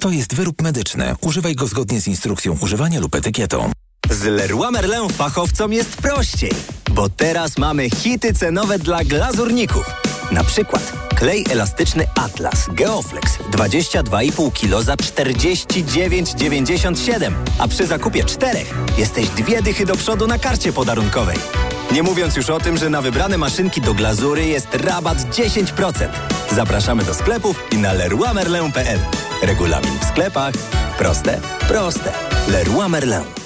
To jest wyrób medyczny. Używaj go zgodnie z instrukcją używania lub etykietą. Z Leroy Merlin fachowcom jest prościej, bo teraz mamy hity cenowe dla glazurników. Na przykład klej elastyczny Atlas Geoflex 22,5 kg za 49,97, a przy zakupie czterech jesteś dwie dychy do przodu na karcie podarunkowej. Nie mówiąc już o tym, że na wybrane maszynki do glazury jest rabat 10%. Zapraszamy do sklepów i na leroymerlin.pl. Regulamin w sklepach. Proste, proste. Leroy Merlin.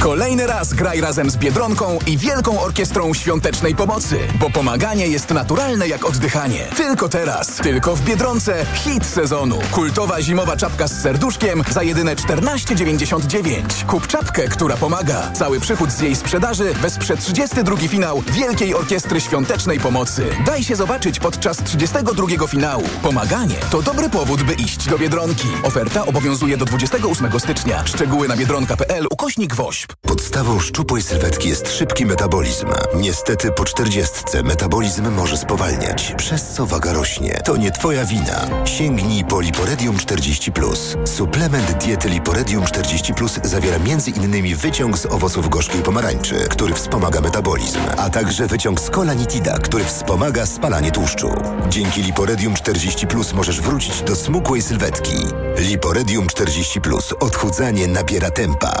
Kolejny raz graj razem z Biedronką i Wielką Orkiestrą Świątecznej Pomocy, bo pomaganie jest naturalne jak oddychanie. Tylko teraz, tylko w Biedronce hit sezonu. Kultowa zimowa czapka z serduszkiem za jedyne 14,99. Kup czapkę, która pomaga. Cały przychód z jej sprzedaży wesprze 32 finał Wielkiej Orkiestry Świątecznej Pomocy. Daj się zobaczyć podczas 32 finału. Pomaganie to dobry powód, by iść do Biedronki. Oferta obowiązuje do 28 stycznia. Szczegóły na biedronka.pl ukośnik Podstawą szczupłej sylwetki jest szybki metabolizm. Niestety po czterdziestce metabolizm może spowalniać, przez co waga rośnie. To nie twoja wina. Sięgnij po Liporedium 40+. Suplement diety Liporedium 40+, zawiera m.in. wyciąg z owoców gorzkiej pomarańczy, który wspomaga metabolizm, a także wyciąg z kolanitida, który wspomaga spalanie tłuszczu. Dzięki Liporedium 40+, możesz wrócić do smukłej sylwetki. Liporedium 40+. Odchudzanie nabiera tempa.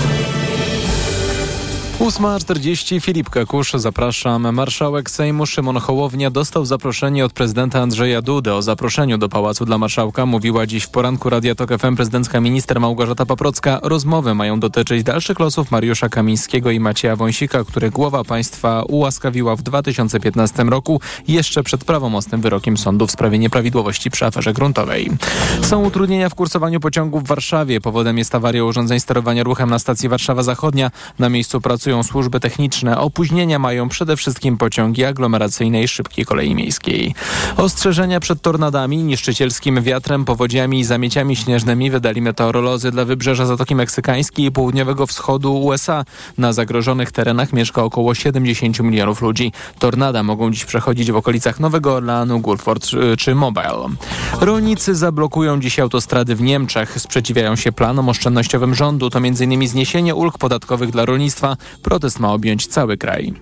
8.40 Filip Kakusz, zapraszam. Marszałek Sejmu Szymon Hołownia dostał zaproszenie od prezydenta Andrzeja Dudy. O zaproszeniu do Pałacu dla Marszałka mówiła dziś w poranku Radia Tok FM prezydencka minister Małgorzata Paprocka. Rozmowy mają dotyczyć dalszych losów Mariusza Kamińskiego i Macieja Wąsika, które głowa państwa ułaskawiła w 2015 roku jeszcze przed prawomocnym wyrokiem sądu w sprawie nieprawidłowości przy aferze gruntowej. Są utrudnienia w kursowaniu pociągów w Warszawie. Powodem jest awaria urządzeń sterowania ruchem na stacji Warszawa Zachodnia. Na miejscu pracują służby techniczne. Opóźnienia mają przede wszystkim pociągi aglomeracyjne i szybkiej kolei miejskiej. Ostrzeżenia przed tornadami, niszczycielskim wiatrem, powodziami i zamieciami śnieżnymi wydali meteorolodzy dla wybrzeża Zatoki Meksykańskiej i południowego wschodu USA. Na zagrożonych terenach mieszka około 70 milionów ludzi. Tornada mogą dziś przechodzić w okolicach Nowego Orleanu, Guilford czy Mobile. Rolnicy zablokują dziś autostrady w Niemczech. Sprzeciwiają się planom oszczędnościowym rządu. To m.in. zniesienie ulg podatkowych dla rolnictwa. Protest ma objąć cały kraj.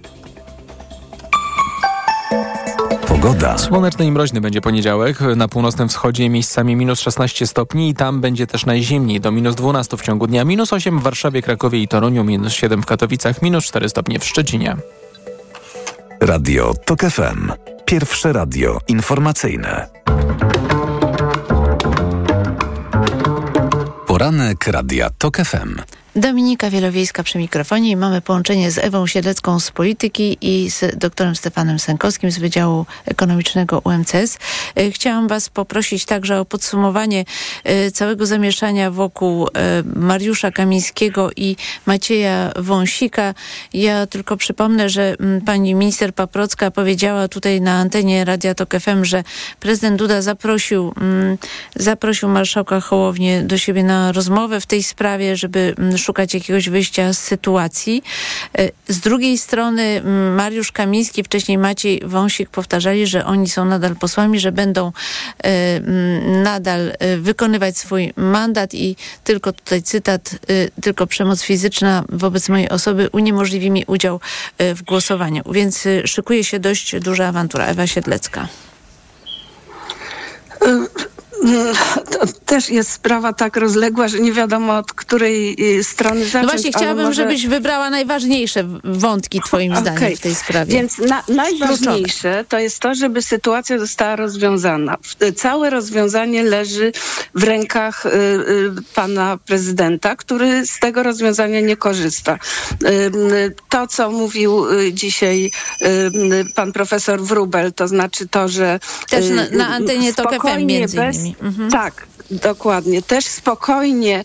Pogoda. Słoneczny i mroźny będzie poniedziałek. Na północnym wschodzie miejscami minus 16 stopni i tam będzie też najzimniej do minus 12 w ciągu dnia. Minus 8 w Warszawie, Krakowie i Toruniu, minus 7 w Katowicach, minus 4 stopnie w Szczecinie. Radio TOK FM. Pierwsze radio informacyjne. Poranek Radia TOK FM. Dominika Wielowiejska przy mikrofonie i mamy połączenie z Ewą Siedlecką z Polityki i z doktorem Stefanem Sękowskim z Wydziału Ekonomicznego UMCS. E, Chciałam Was poprosić także o podsumowanie e, całego zamieszania wokół e, Mariusza Kamińskiego i Macieja Wąsika. Ja tylko przypomnę, że mm, pani minister Paprocka powiedziała tutaj na antenie Radia Tok FM, że prezydent Duda zaprosił, mm, zaprosił marszałka Hołownię do siebie na rozmowę w tej sprawie, żeby mm, szukać jakiegoś wyjścia z sytuacji. E, Z drugiej strony mm, Mariusz Kamiński, wcześniej Maciej Wąsik powtarzali, że oni są nadal posłami, że będą e, mm, nadal e, wykonywać swój mandat i tylko tutaj cytat, tylko przemoc fizyczna wobec mojej osoby uniemożliwi mi udział w głosowaniu. Więc szykuje się dość duża awantura. Ewa Siedlecka. To też jest sprawa tak rozległa, że nie wiadomo od której y, strony zacząć. No właśnie chciałabym, może- żebyś wybrała najważniejsze wątki twoim zdaniem Okej. w tej sprawie. Więc na, najważniejsze to jest to, żeby sytuacja została rozwiązana. W- Całe rozwiązanie leży w rękach y, y, pana prezydenta, który z tego rozwiązania nie korzysta. Y, y, To, co mówił y, dzisiaj y, y, pan profesor Wrubel, to znaczy to, że Też y, na- na antenie Tok FM między bez- Mhm. Tak, dokładnie. Też spokojnie,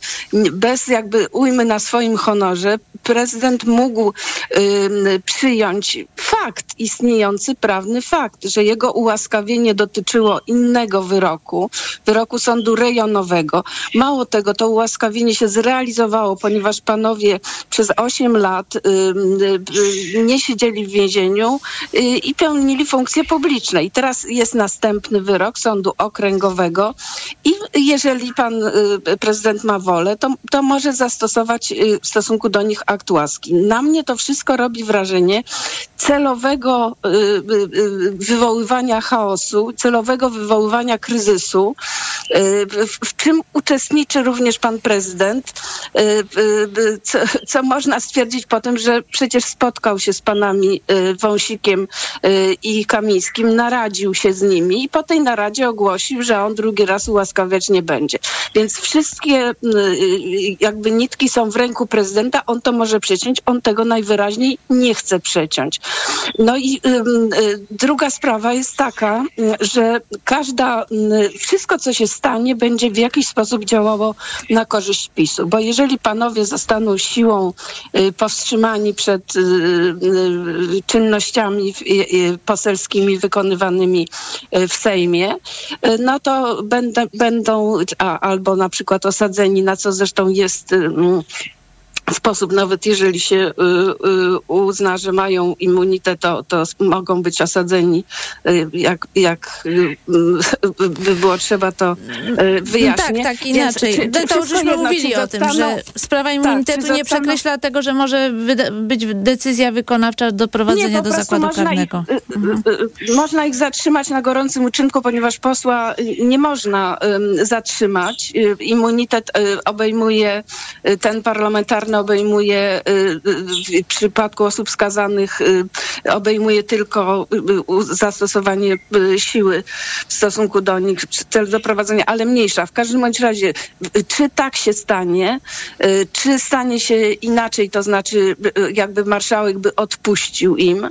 bez jakby ujmy na swoim honorze, prezydent mógł ym, przyjąć fakt, istniejący prawny fakt, że jego ułaskawienie dotyczyło innego wyroku, wyroku sądu rejonowego. Mało tego, to ułaskawienie się zrealizowało, ponieważ panowie przez 8 lat y, y, nie siedzieli w więzieniu y, i pełnili funkcje publiczne. I teraz jest następny wyrok sądu okręgowego i jeżeli pan y, prezydent ma wolę, to, to może zastosować y, w stosunku do nich akt łaski. Na mnie to wszystko robi wrażenie celowego y, wywoływania chaosu, celowego wywoływania kryzysu, w, czym uczestniczy również pan prezydent, co, co można stwierdzić po tym, że przecież spotkał się z panami Wąsikiem i Kamińskim, naradził się z nimi i po tej naradzie ogłosił, że on raz ułaskawiać nie będzie. Więc wszystkie y, y, jakby nitki są w ręku prezydenta, on to może przeciąć, on tego najwyraźniej nie chce przeciąć. No i y, druga sprawa jest taka, że każda, y, wszystko co się stanie będzie w jakiś sposób działało na korzyść PiSu, bo jeżeli panowie zostaną siłą y, powstrzymani przed czynnościami poselskimi wykonywanymi w Sejmie, no to będą albo na przykład osadzeni, na co zresztą jest sposób, nawet jeżeli się y, y, uzna, że mają immunitet, to, to mogą być osadzeni, y, jak, jak by było trzeba to wyjaśnić. Tak, tak, Więc inaczej. No czy to już żeśmy mówili o tym, że sprawa Tak, immunitetu czy nie przekreśla tego, że może być decyzja wykonawcza do prowadzenia po do zakładu można karnego. Ich, y, można ich zatrzymać na gorącym uczynku, ponieważ posła nie można ym, zatrzymać. Immunitet obejmuje, ten parlamentarny obejmuje y, y, w przypadku osób skazanych y, obejmuje tylko zastosowanie siły w stosunku do nich w celu doprowadzenia, ale mniejsza. W każdym bądź razie, czy tak się stanie, czy stanie się inaczej, to znaczy jakby marszałek by odpuścił im,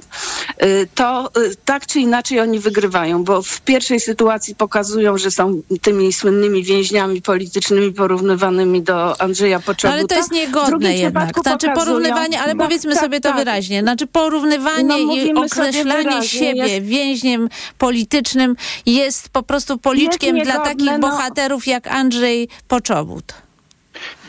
to tak czy inaczej oni wygrywają, bo w pierwszej sytuacji pokazują, że są tymi słynnymi więźniami politycznymi porównywanymi do Andrzeja Poczobuta. ale to jest W jednak. Znaczy pokazują- porównywanie, ale No, powiedzmy tak, sobie to tak. wyraźnie. Znaczy porównywanie No, i określanie siebie jest- więźniem politycznym jest po prostu policzkiem dla takich no. bohaterów jak Andrzej Poczobut.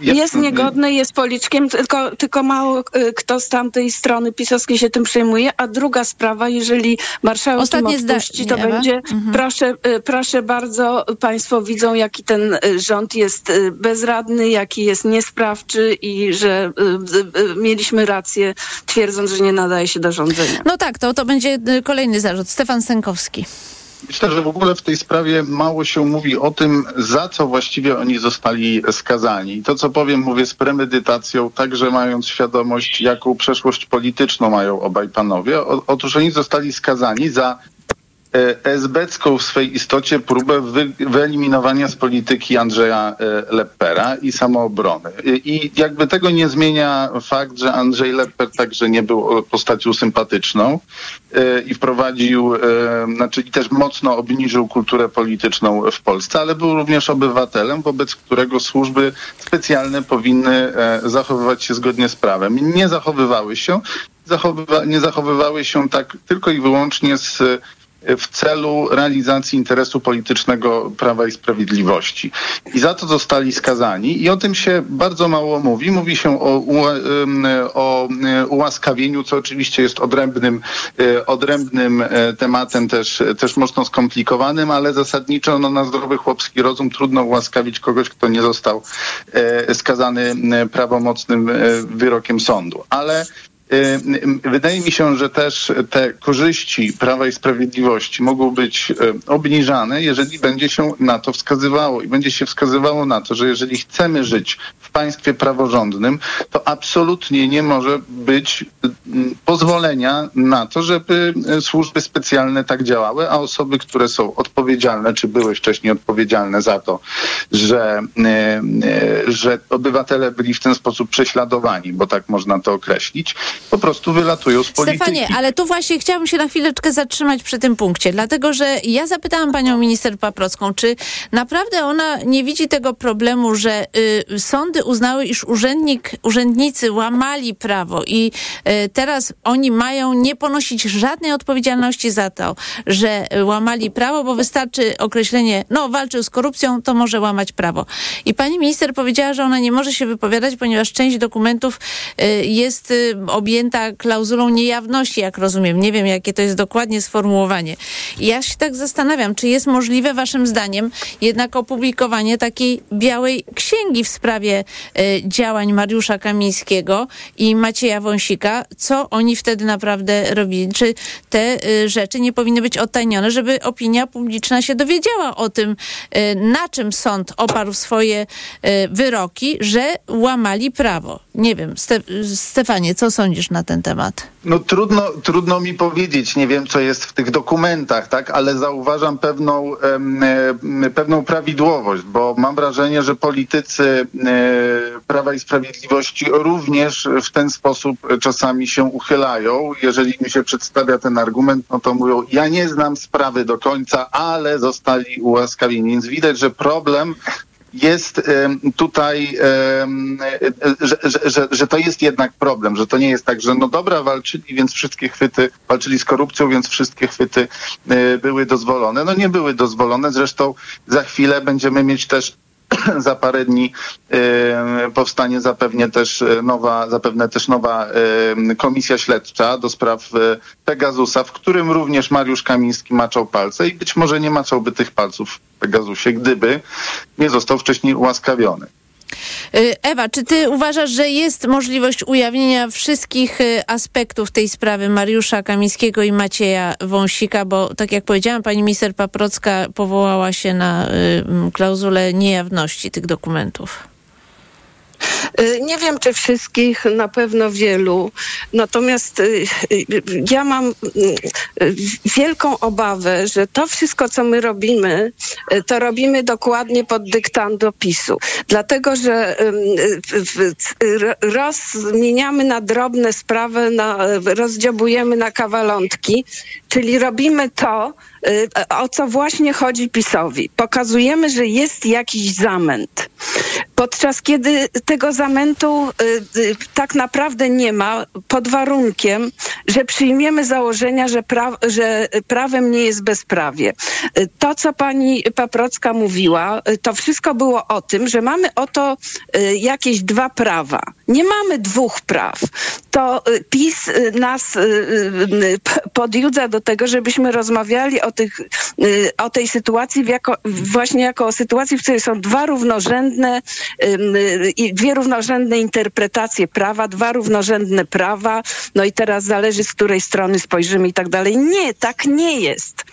Jest niegodny, jest policzkiem, tylko, tylko mało y, kto z tamtej strony pisowskiej się tym przejmuje. A druga sprawa, jeżeli marszałek Ostatnie im odpuści, zdanie, to będzie, Mhm. proszę, y, proszę bardzo, państwo widzą, jaki ten y, rząd jest bezradny, jaki jest niesprawczy i że y, y, y, mieliśmy rację, twierdząc, że nie nadaje się do rządzenia. No tak, to, to będzie kolejny zarzut. Stefan Sękowski. Myślę, że w ogóle w tej sprawie mało się mówi o tym, za co właściwie oni zostali skazani. To, co powiem, mówię z premedytacją, także mając świadomość, jaką przeszłość polityczną mają obaj panowie. O, otóż oni zostali skazani za esbecką w swej istocie próbę wy, wyeliminowania z polityki Andrzeja e, Leppera i samoobrony. I, I jakby tego nie zmienia fakt, że Andrzej Lepper także nie był postacią sympatyczną e, i wprowadził, e, znaczy też mocno obniżył kulturę polityczną w Polsce, ale był również obywatelem, wobec którego służby specjalne powinny e, zachowywać się zgodnie z prawem. Nie zachowywały się, zachowywa, nie zachowywały się tak tylko i wyłącznie z w celu realizacji interesu politycznego Prawa i Sprawiedliwości. I za to zostali skazani i o tym się bardzo mało mówi. Mówi się o, o ułaskawieniu, co oczywiście jest odrębnym, e, odrębnym e, tematem, też, też mocno skomplikowanym, ale zasadniczo no, na zdrowy chłopski rozum trudno ułaskawić kogoś, kto nie został e, skazany prawomocnym wyrokiem sądu. Ale wydaje mi się, że też te korzyści Prawa i Sprawiedliwości mogą być y, obniżane, jeżeli będzie się na to wskazywało i będzie się wskazywało na to, że jeżeli chcemy żyć w państwie praworządnym, to absolutnie nie może być y, pozwolenia na to, żeby służby specjalne tak działały, a osoby, które są odpowiedzialne, czy były wcześniej odpowiedzialne za to, że, że obywatele byli w ten sposób prześladowani, bo tak można to określić, po prostu wylatują z polityki. Stefanie, ale tu właśnie chciałabym się na chwileczkę zatrzymać przy tym punkcie, dlatego że ja zapytałam panią minister Paprocką, czy naprawdę ona nie widzi tego problemu, że y, sądy uznały, iż urzędnik, urzędnicy łamali prawo i y, teraz oni mają nie ponosić żadnej odpowiedzialności za to, że łamali prawo, bo wystarczy określenie, no walczył z korupcją, to może łamać prawo. I pani minister powiedziała, że ona nie może się wypowiadać, ponieważ część dokumentów y, jest y, objęta klauzulą niejawności, jak rozumiem. Nie wiem, jakie to jest dokładnie sformułowanie. Ja się tak zastanawiam, czy jest możliwe waszym zdaniem jednak opublikowanie takiej białej księgi w sprawie y, działań Mariusza Kamińskiego i Macieja Wąsika. Co oni wtedy naprawdę robili? Czy te y, rzeczy nie powinny być odtajnione, żeby opinia publiczna się dowiedziała o tym, y, na czym sąd oparł swoje wyroki, że łamali prawo? Nie wiem. Ste Stefanie, co sądzisz na ten temat? No trudno, trudno mi powiedzieć, nie wiem co jest w tych dokumentach, tak, ale zauważam pewną, pewną prawidłowość, bo mam wrażenie, że politycy Prawa i Sprawiedliwości również w ten sposób czasami się uchylają. Jeżeli mi się przedstawia ten argument, no to mówią, ja nie znam sprawy do końca, ale zostali ułaskawieni. Więc widać, że problem jest tutaj, że, że, że, to jest jednak problem, że to nie jest tak, że no dobra, walczyli, więc wszystkie chwyty, walczyli z korupcją, więc wszystkie chwyty e, były dozwolone. No nie były dozwolone, zresztą za chwilę będziemy mieć też za parę dni powstanie zapewne też nowa, zapewne też nowa komisja śledcza do spraw y, Pegasusa, w którym również Mariusz Kamiński maczał palce i być może nie maczałby tych palców w Pegasusie, gdyby nie został wcześniej ułaskawiony. Y, Ewa, czy ty uważasz, że jest możliwość ujawnienia wszystkich y, aspektów tej sprawy Mariusza Kamińskiego i Macieja Wąsika, bo tak jak powiedziałam, pani minister Paprocka powołała się na y, klauzulę niejawności tych dokumentów? Y, nie wiem, czy wszystkich, na pewno wielu. Natomiast y, y, ja mam wielką obawę, że to wszystko, co my robimy, to robimy dokładnie pod dyktando PiSu. Dlatego, że rozmieniamy na drobne sprawy, na, rozdziobujemy na kawalątki, czyli robimy to, o co właśnie chodzi PiSowi. Pokazujemy, że jest jakiś zamęt. Podczas kiedy tego zamętu y, y, tak naprawdę nie ma, pod warunkiem, że przyjmiemy założenia, że, pra że prawem nie jest bezprawie. Y, to, co pani Paprocka mówiła, y, to wszystko było o tym, że mamy oto y, jakieś dwa prawa. Nie mamy dwóch praw. To PiS nas podjudza do tego, żebyśmy rozmawiali o, tych, o tej sytuacji jako, właśnie jako o sytuacji, w której są dwa równorzędne dwie równorzędne interpretacje prawa, dwa równorzędne prawa, no i teraz zależy z której strony spojrzymy i tak dalej. Nie, tak nie jest.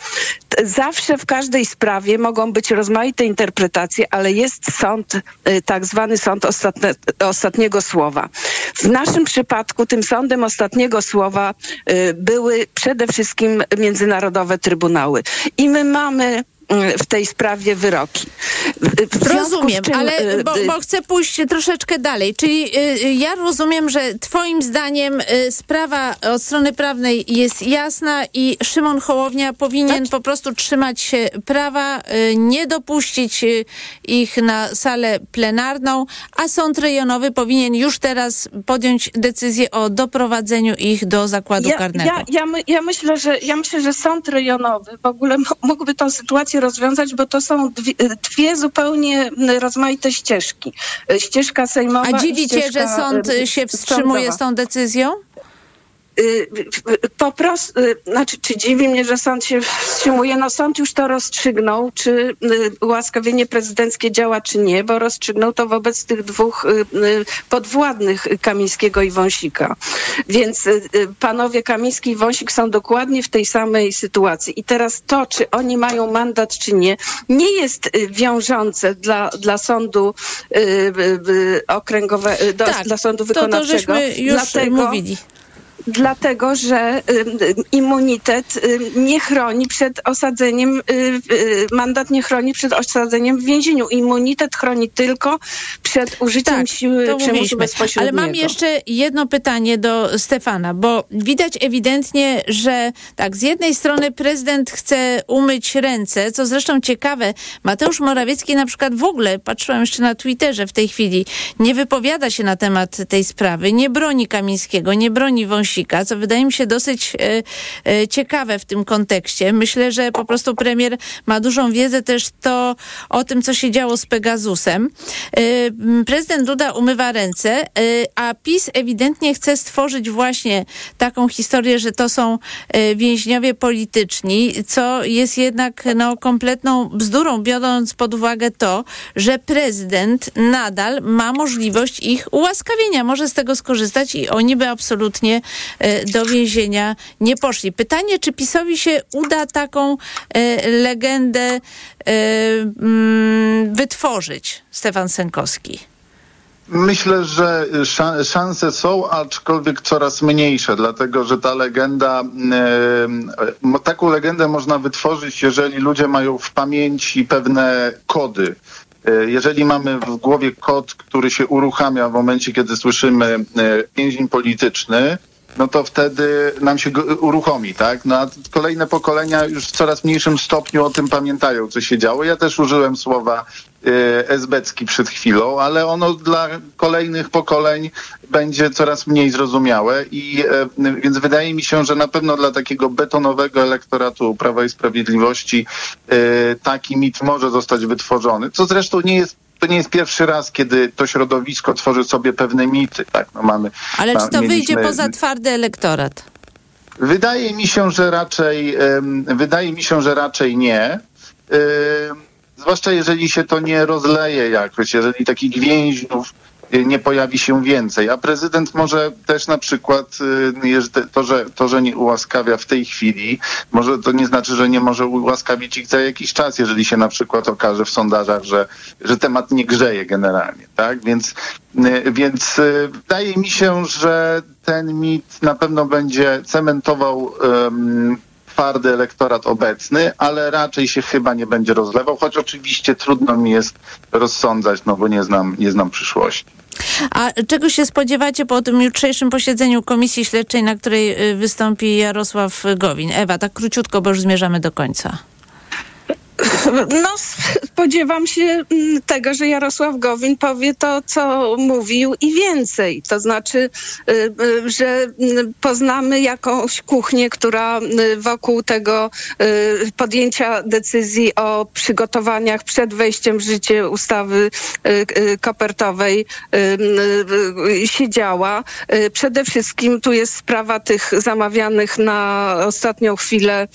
Zawsze w każdej sprawie mogą być rozmaite interpretacje, ale jest sąd, y, tak zwany sąd ostatniego słowa. W naszym przypadku tym sądem ostatniego słowa y, były przede wszystkim międzynarodowe trybunały. I my mamy w tej sprawie wyroki. Rozumiem, czym, ale y, bo, y, bo chcę pójść troszeczkę dalej. Czyli y, ja rozumiem, że twoim zdaniem sprawa od strony prawnej jest jasna i Szymon Hołownia powinien po prostu trzymać się prawa, nie dopuścić ich na salę plenarną, a sąd rejonowy powinien już teraz podjąć decyzję o doprowadzeniu ich do zakładu ja, karnego. Ja, ja, my, ja, myślę, że, ja myślę, że sąd rejonowy w ogóle mógłby tę sytuację rozwiązać, bo to są dwie, dwie zupełnie rozmaite ścieżki. Ścieżka sejmowa A i dziwi cię, że ścieżka, sąd y, się wstrzymuje sądowa. z tą decyzją? Y, Po prostu, y, znaczy, czy dziwi mnie, że sąd się wstrzymuje? No sąd już to rozstrzygnął, czy y, ułaskawienie prezydenckie działa, czy nie, bo rozstrzygnął to wobec tych dwóch podwładnych Kamińskiego i Wąsika. Więc panowie Kamiński i Wąsik są dokładnie w tej samej sytuacji. I teraz to, czy oni mają mandat, czy nie, nie jest wiążące dla, dla sądu okręgowego, Tak, dla sądu to- to wykonawczego. żeśmy już Dlatego- mówili. Dlatego, że y, y, immunitet y, nie chroni przed osadzeniem, mandat nie chroni przed osadzeniem w więzieniu. Immunitet chroni tylko przed użyciem siły Tak, to przymusu bezpośredniego. Ale mam jeszcze jedno pytanie do Stefana, bo widać ewidentnie, że tak, z jednej strony prezydent chce umyć ręce, co zresztą ciekawe, Mateusz Morawiecki na przykład w ogóle, patrzyłam jeszcze na Twitterze w tej chwili, nie wypowiada się na temat tej sprawy, nie broni Kamińskiego, nie broni Wąsika, co wydaje mi się dosyć e, e, ciekawe w tym kontekście. Myślę, że po prostu premier ma dużą wiedzę też to o tym, co się działo z Pegasusem. E, Prezydent Duda umywa ręce, a PiS ewidentnie chce stworzyć właśnie taką historię, że to są więźniowie polityczni, co jest jednak no, kompletną bzdurą, biorąc pod uwagę to, że prezydent nadal ma możliwość ich ułaskawienia. Może z tego skorzystać i oni by absolutnie do więzienia nie poszli. Pytanie, czy PiSowi się uda taką e, legendę e, mm, wytworzyć, Stefan Sękowski? Myślę, że sza- szanse są, aczkolwiek coraz mniejsze, dlatego że ta legenda, e, taką legendę można wytworzyć, jeżeli ludzie mają w pamięci pewne kody. E, Jeżeli mamy w głowie kod, który się uruchamia w momencie, kiedy słyszymy e, więzień polityczny, no to wtedy nam się uruchomi, tak? No a kolejne pokolenia już w coraz mniejszym stopniu o tym pamiętają, co się działo. Ja też użyłem słowa e, esbecki przed chwilą, ale ono dla kolejnych pokoleń będzie coraz mniej zrozumiałe i e, więc wydaje mi się, że na pewno dla takiego betonowego elektoratu Prawa i Sprawiedliwości e, taki mit może zostać wytworzony, co zresztą nie jest to nie jest pierwszy raz, kiedy to środowisko tworzy sobie pewne mity, tak? No mamy, Ale ma- czy to wyjdzie mieliśmy- poza twardy elektorat? Wydaje mi się, że raczej, wydaje mi się, że raczej nie. Zwłaszcza jeżeli się to nie rozleje jakoś, jeżeli takich więźniów nie pojawi się więcej. A prezydent może też na przykład y, to, że, to, że nie ułaskawia w tej chwili, może to nie znaczy, że nie może ułaskawić ich za jakiś czas, jeżeli się na przykład okaże w sondażach, że, że temat nie grzeje generalnie, tak? Więc, y, więc y, wydaje mi się, że ten mit na pewno będzie cementował em, twardy elektorat obecny, ale raczej się chyba nie będzie rozlewał, choć oczywiście trudno mi jest rozsądzać, no bo nie znam, nie znam przyszłości. A czego się spodziewacie po tym jutrzejszym posiedzeniu Komisji Śledczej, na której y, wystąpi Jarosław Gowin? Ewa, tak króciutko, bo już zmierzamy do końca. No, spodziewam się mm, tego, że Jarosław Gowin powie to, co mówił i więcej. To znaczy, y, y, że mm, poznamy jakąś kuchnię, która y, wokół tego podjęcia decyzji o przygotowaniach przed wejściem w życie ustawy kopertowej się działa. Y, Przede wszystkim tu jest sprawa tych zamawianych na ostatnią chwilę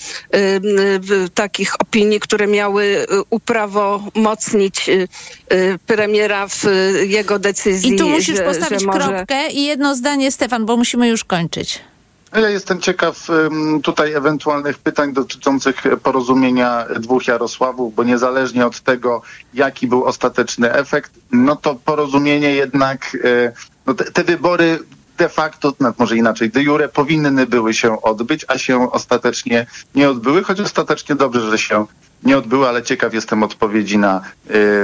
takich opinii, które miały y, uprawomocnić y, y, premiera w jego decyzji. I tu musisz że, postawić że może... kropkę i jedno zdanie, Stefan, bo musimy już kończyć. Ja jestem ciekaw tutaj ewentualnych pytań dotyczących porozumienia dwóch Jarosławów, bo niezależnie od tego, jaki był ostateczny efekt, no to porozumienie jednak, no te, te wybory de facto, no może inaczej, de jure powinny były się odbyć, a się ostatecznie nie odbyły, choć ostatecznie dobrze, że się nie odbyły, ale ciekaw jestem odpowiedzi na, e,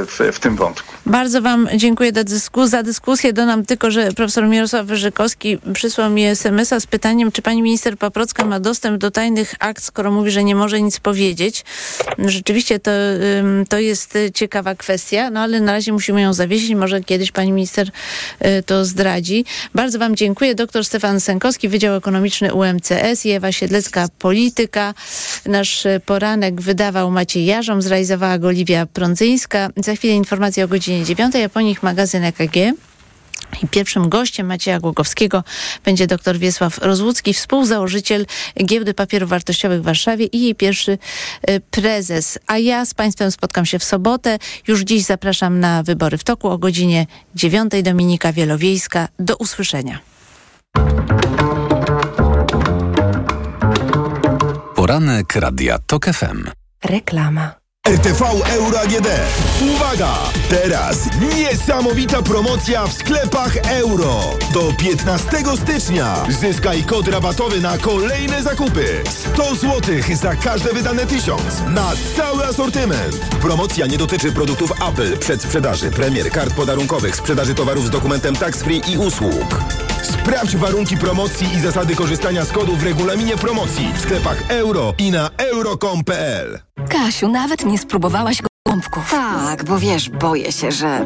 w, w tym wątku. Bardzo Wam dziękuję za, dysku- za dyskusję. Dodam tylko, że profesor Mirosław Wyżykowski przysłał mi SMS-a z pytaniem, czy pani minister Paprocka ma dostęp do tajnych akt, skoro mówi, że nie może nic powiedzieć. Rzeczywiście to, to jest y, ciekawa kwestia, no ale na razie musimy ją zawiesić. Może kiedyś pani minister y, to zdradzi. Bardzo Wam dziękuję. Doktor Stefan Sękowski, Wydział Ekonomiczny UMCS i Ewa Siedlecka, Polityka. Nasz y, poranek wydawał Jarzom, zrealizowała go Oliwia Prądzyńska. Za chwilę informacje o godzinie 9, a po nich magazyn EKG. I pierwszym gościem Macieja Głogowskiego będzie dr Wiesław Rozłucki, współzałożyciel Giełdy Papierów Wartościowych w Warszawie i jej pierwszy y, prezes. A ja z Państwem spotkam się w sobotę. Już dziś zapraszam na wybory w toku o godzinie 9. Dominika Wielowiejska. Do usłyszenia. Poranek Radia TOK FM. Reklama. RTV Euro AGD. Uwaga! Teraz niesamowita promocja w sklepach euro. Do 15 stycznia zyskaj kod rabatowy na kolejne zakupy. 100 zł za każde wydane 1000 na cały asortyment. Promocja nie dotyczy produktów Apple, przedsprzedaży, premier, kart podarunkowych, sprzedaży towarów z dokumentem tax-free i usług. Sprawdź warunki promocji i zasady korzystania z kodu w regulaminie promocji w sklepach euro i na euro.com.pl. Kasiu, nawet nie spróbowałaś gołąbków. Tak, bo wiesz, boję się, że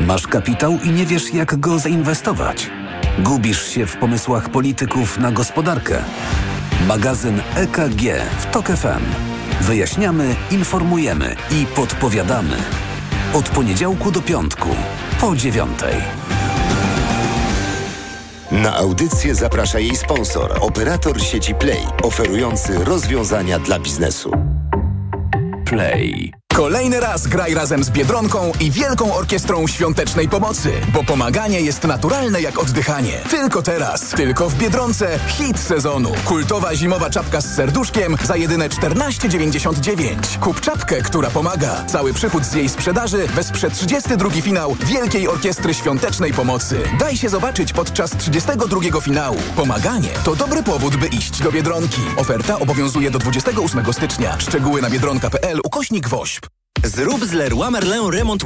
Masz kapitał i nie wiesz, jak go zainwestować. Gubisz się w pomysłach polityków na gospodarkę. Magazyn EKG w TOK FM. Wyjaśniamy, informujemy i podpowiadamy. Od poniedziałku do piątku, po dziewiątej. Na audycję zaprasza jej sponsor, operator sieci Play, oferujący rozwiązania dla biznesu. Play. Kolejny raz graj razem z Biedronką i Wielką Orkiestrą Świątecznej Pomocy, bo pomaganie jest naturalne jak oddychanie. Tylko teraz, tylko w Biedronce hit sezonu. Kultowa zimowa czapka z serduszkiem za jedyne 14,99. Kup czapkę, która pomaga. Cały przychód z jej sprzedaży wesprze 32 finał Wielkiej Orkiestry Świątecznej Pomocy. Daj się zobaczyć podczas 32 finału. Pomaganie to dobry powód, by iść do Biedronki. Oferta obowiązuje do 28 stycznia. Szczegóły na biedronka.pl ukośnik WOŚP. Zrób z Leroy Merlin remont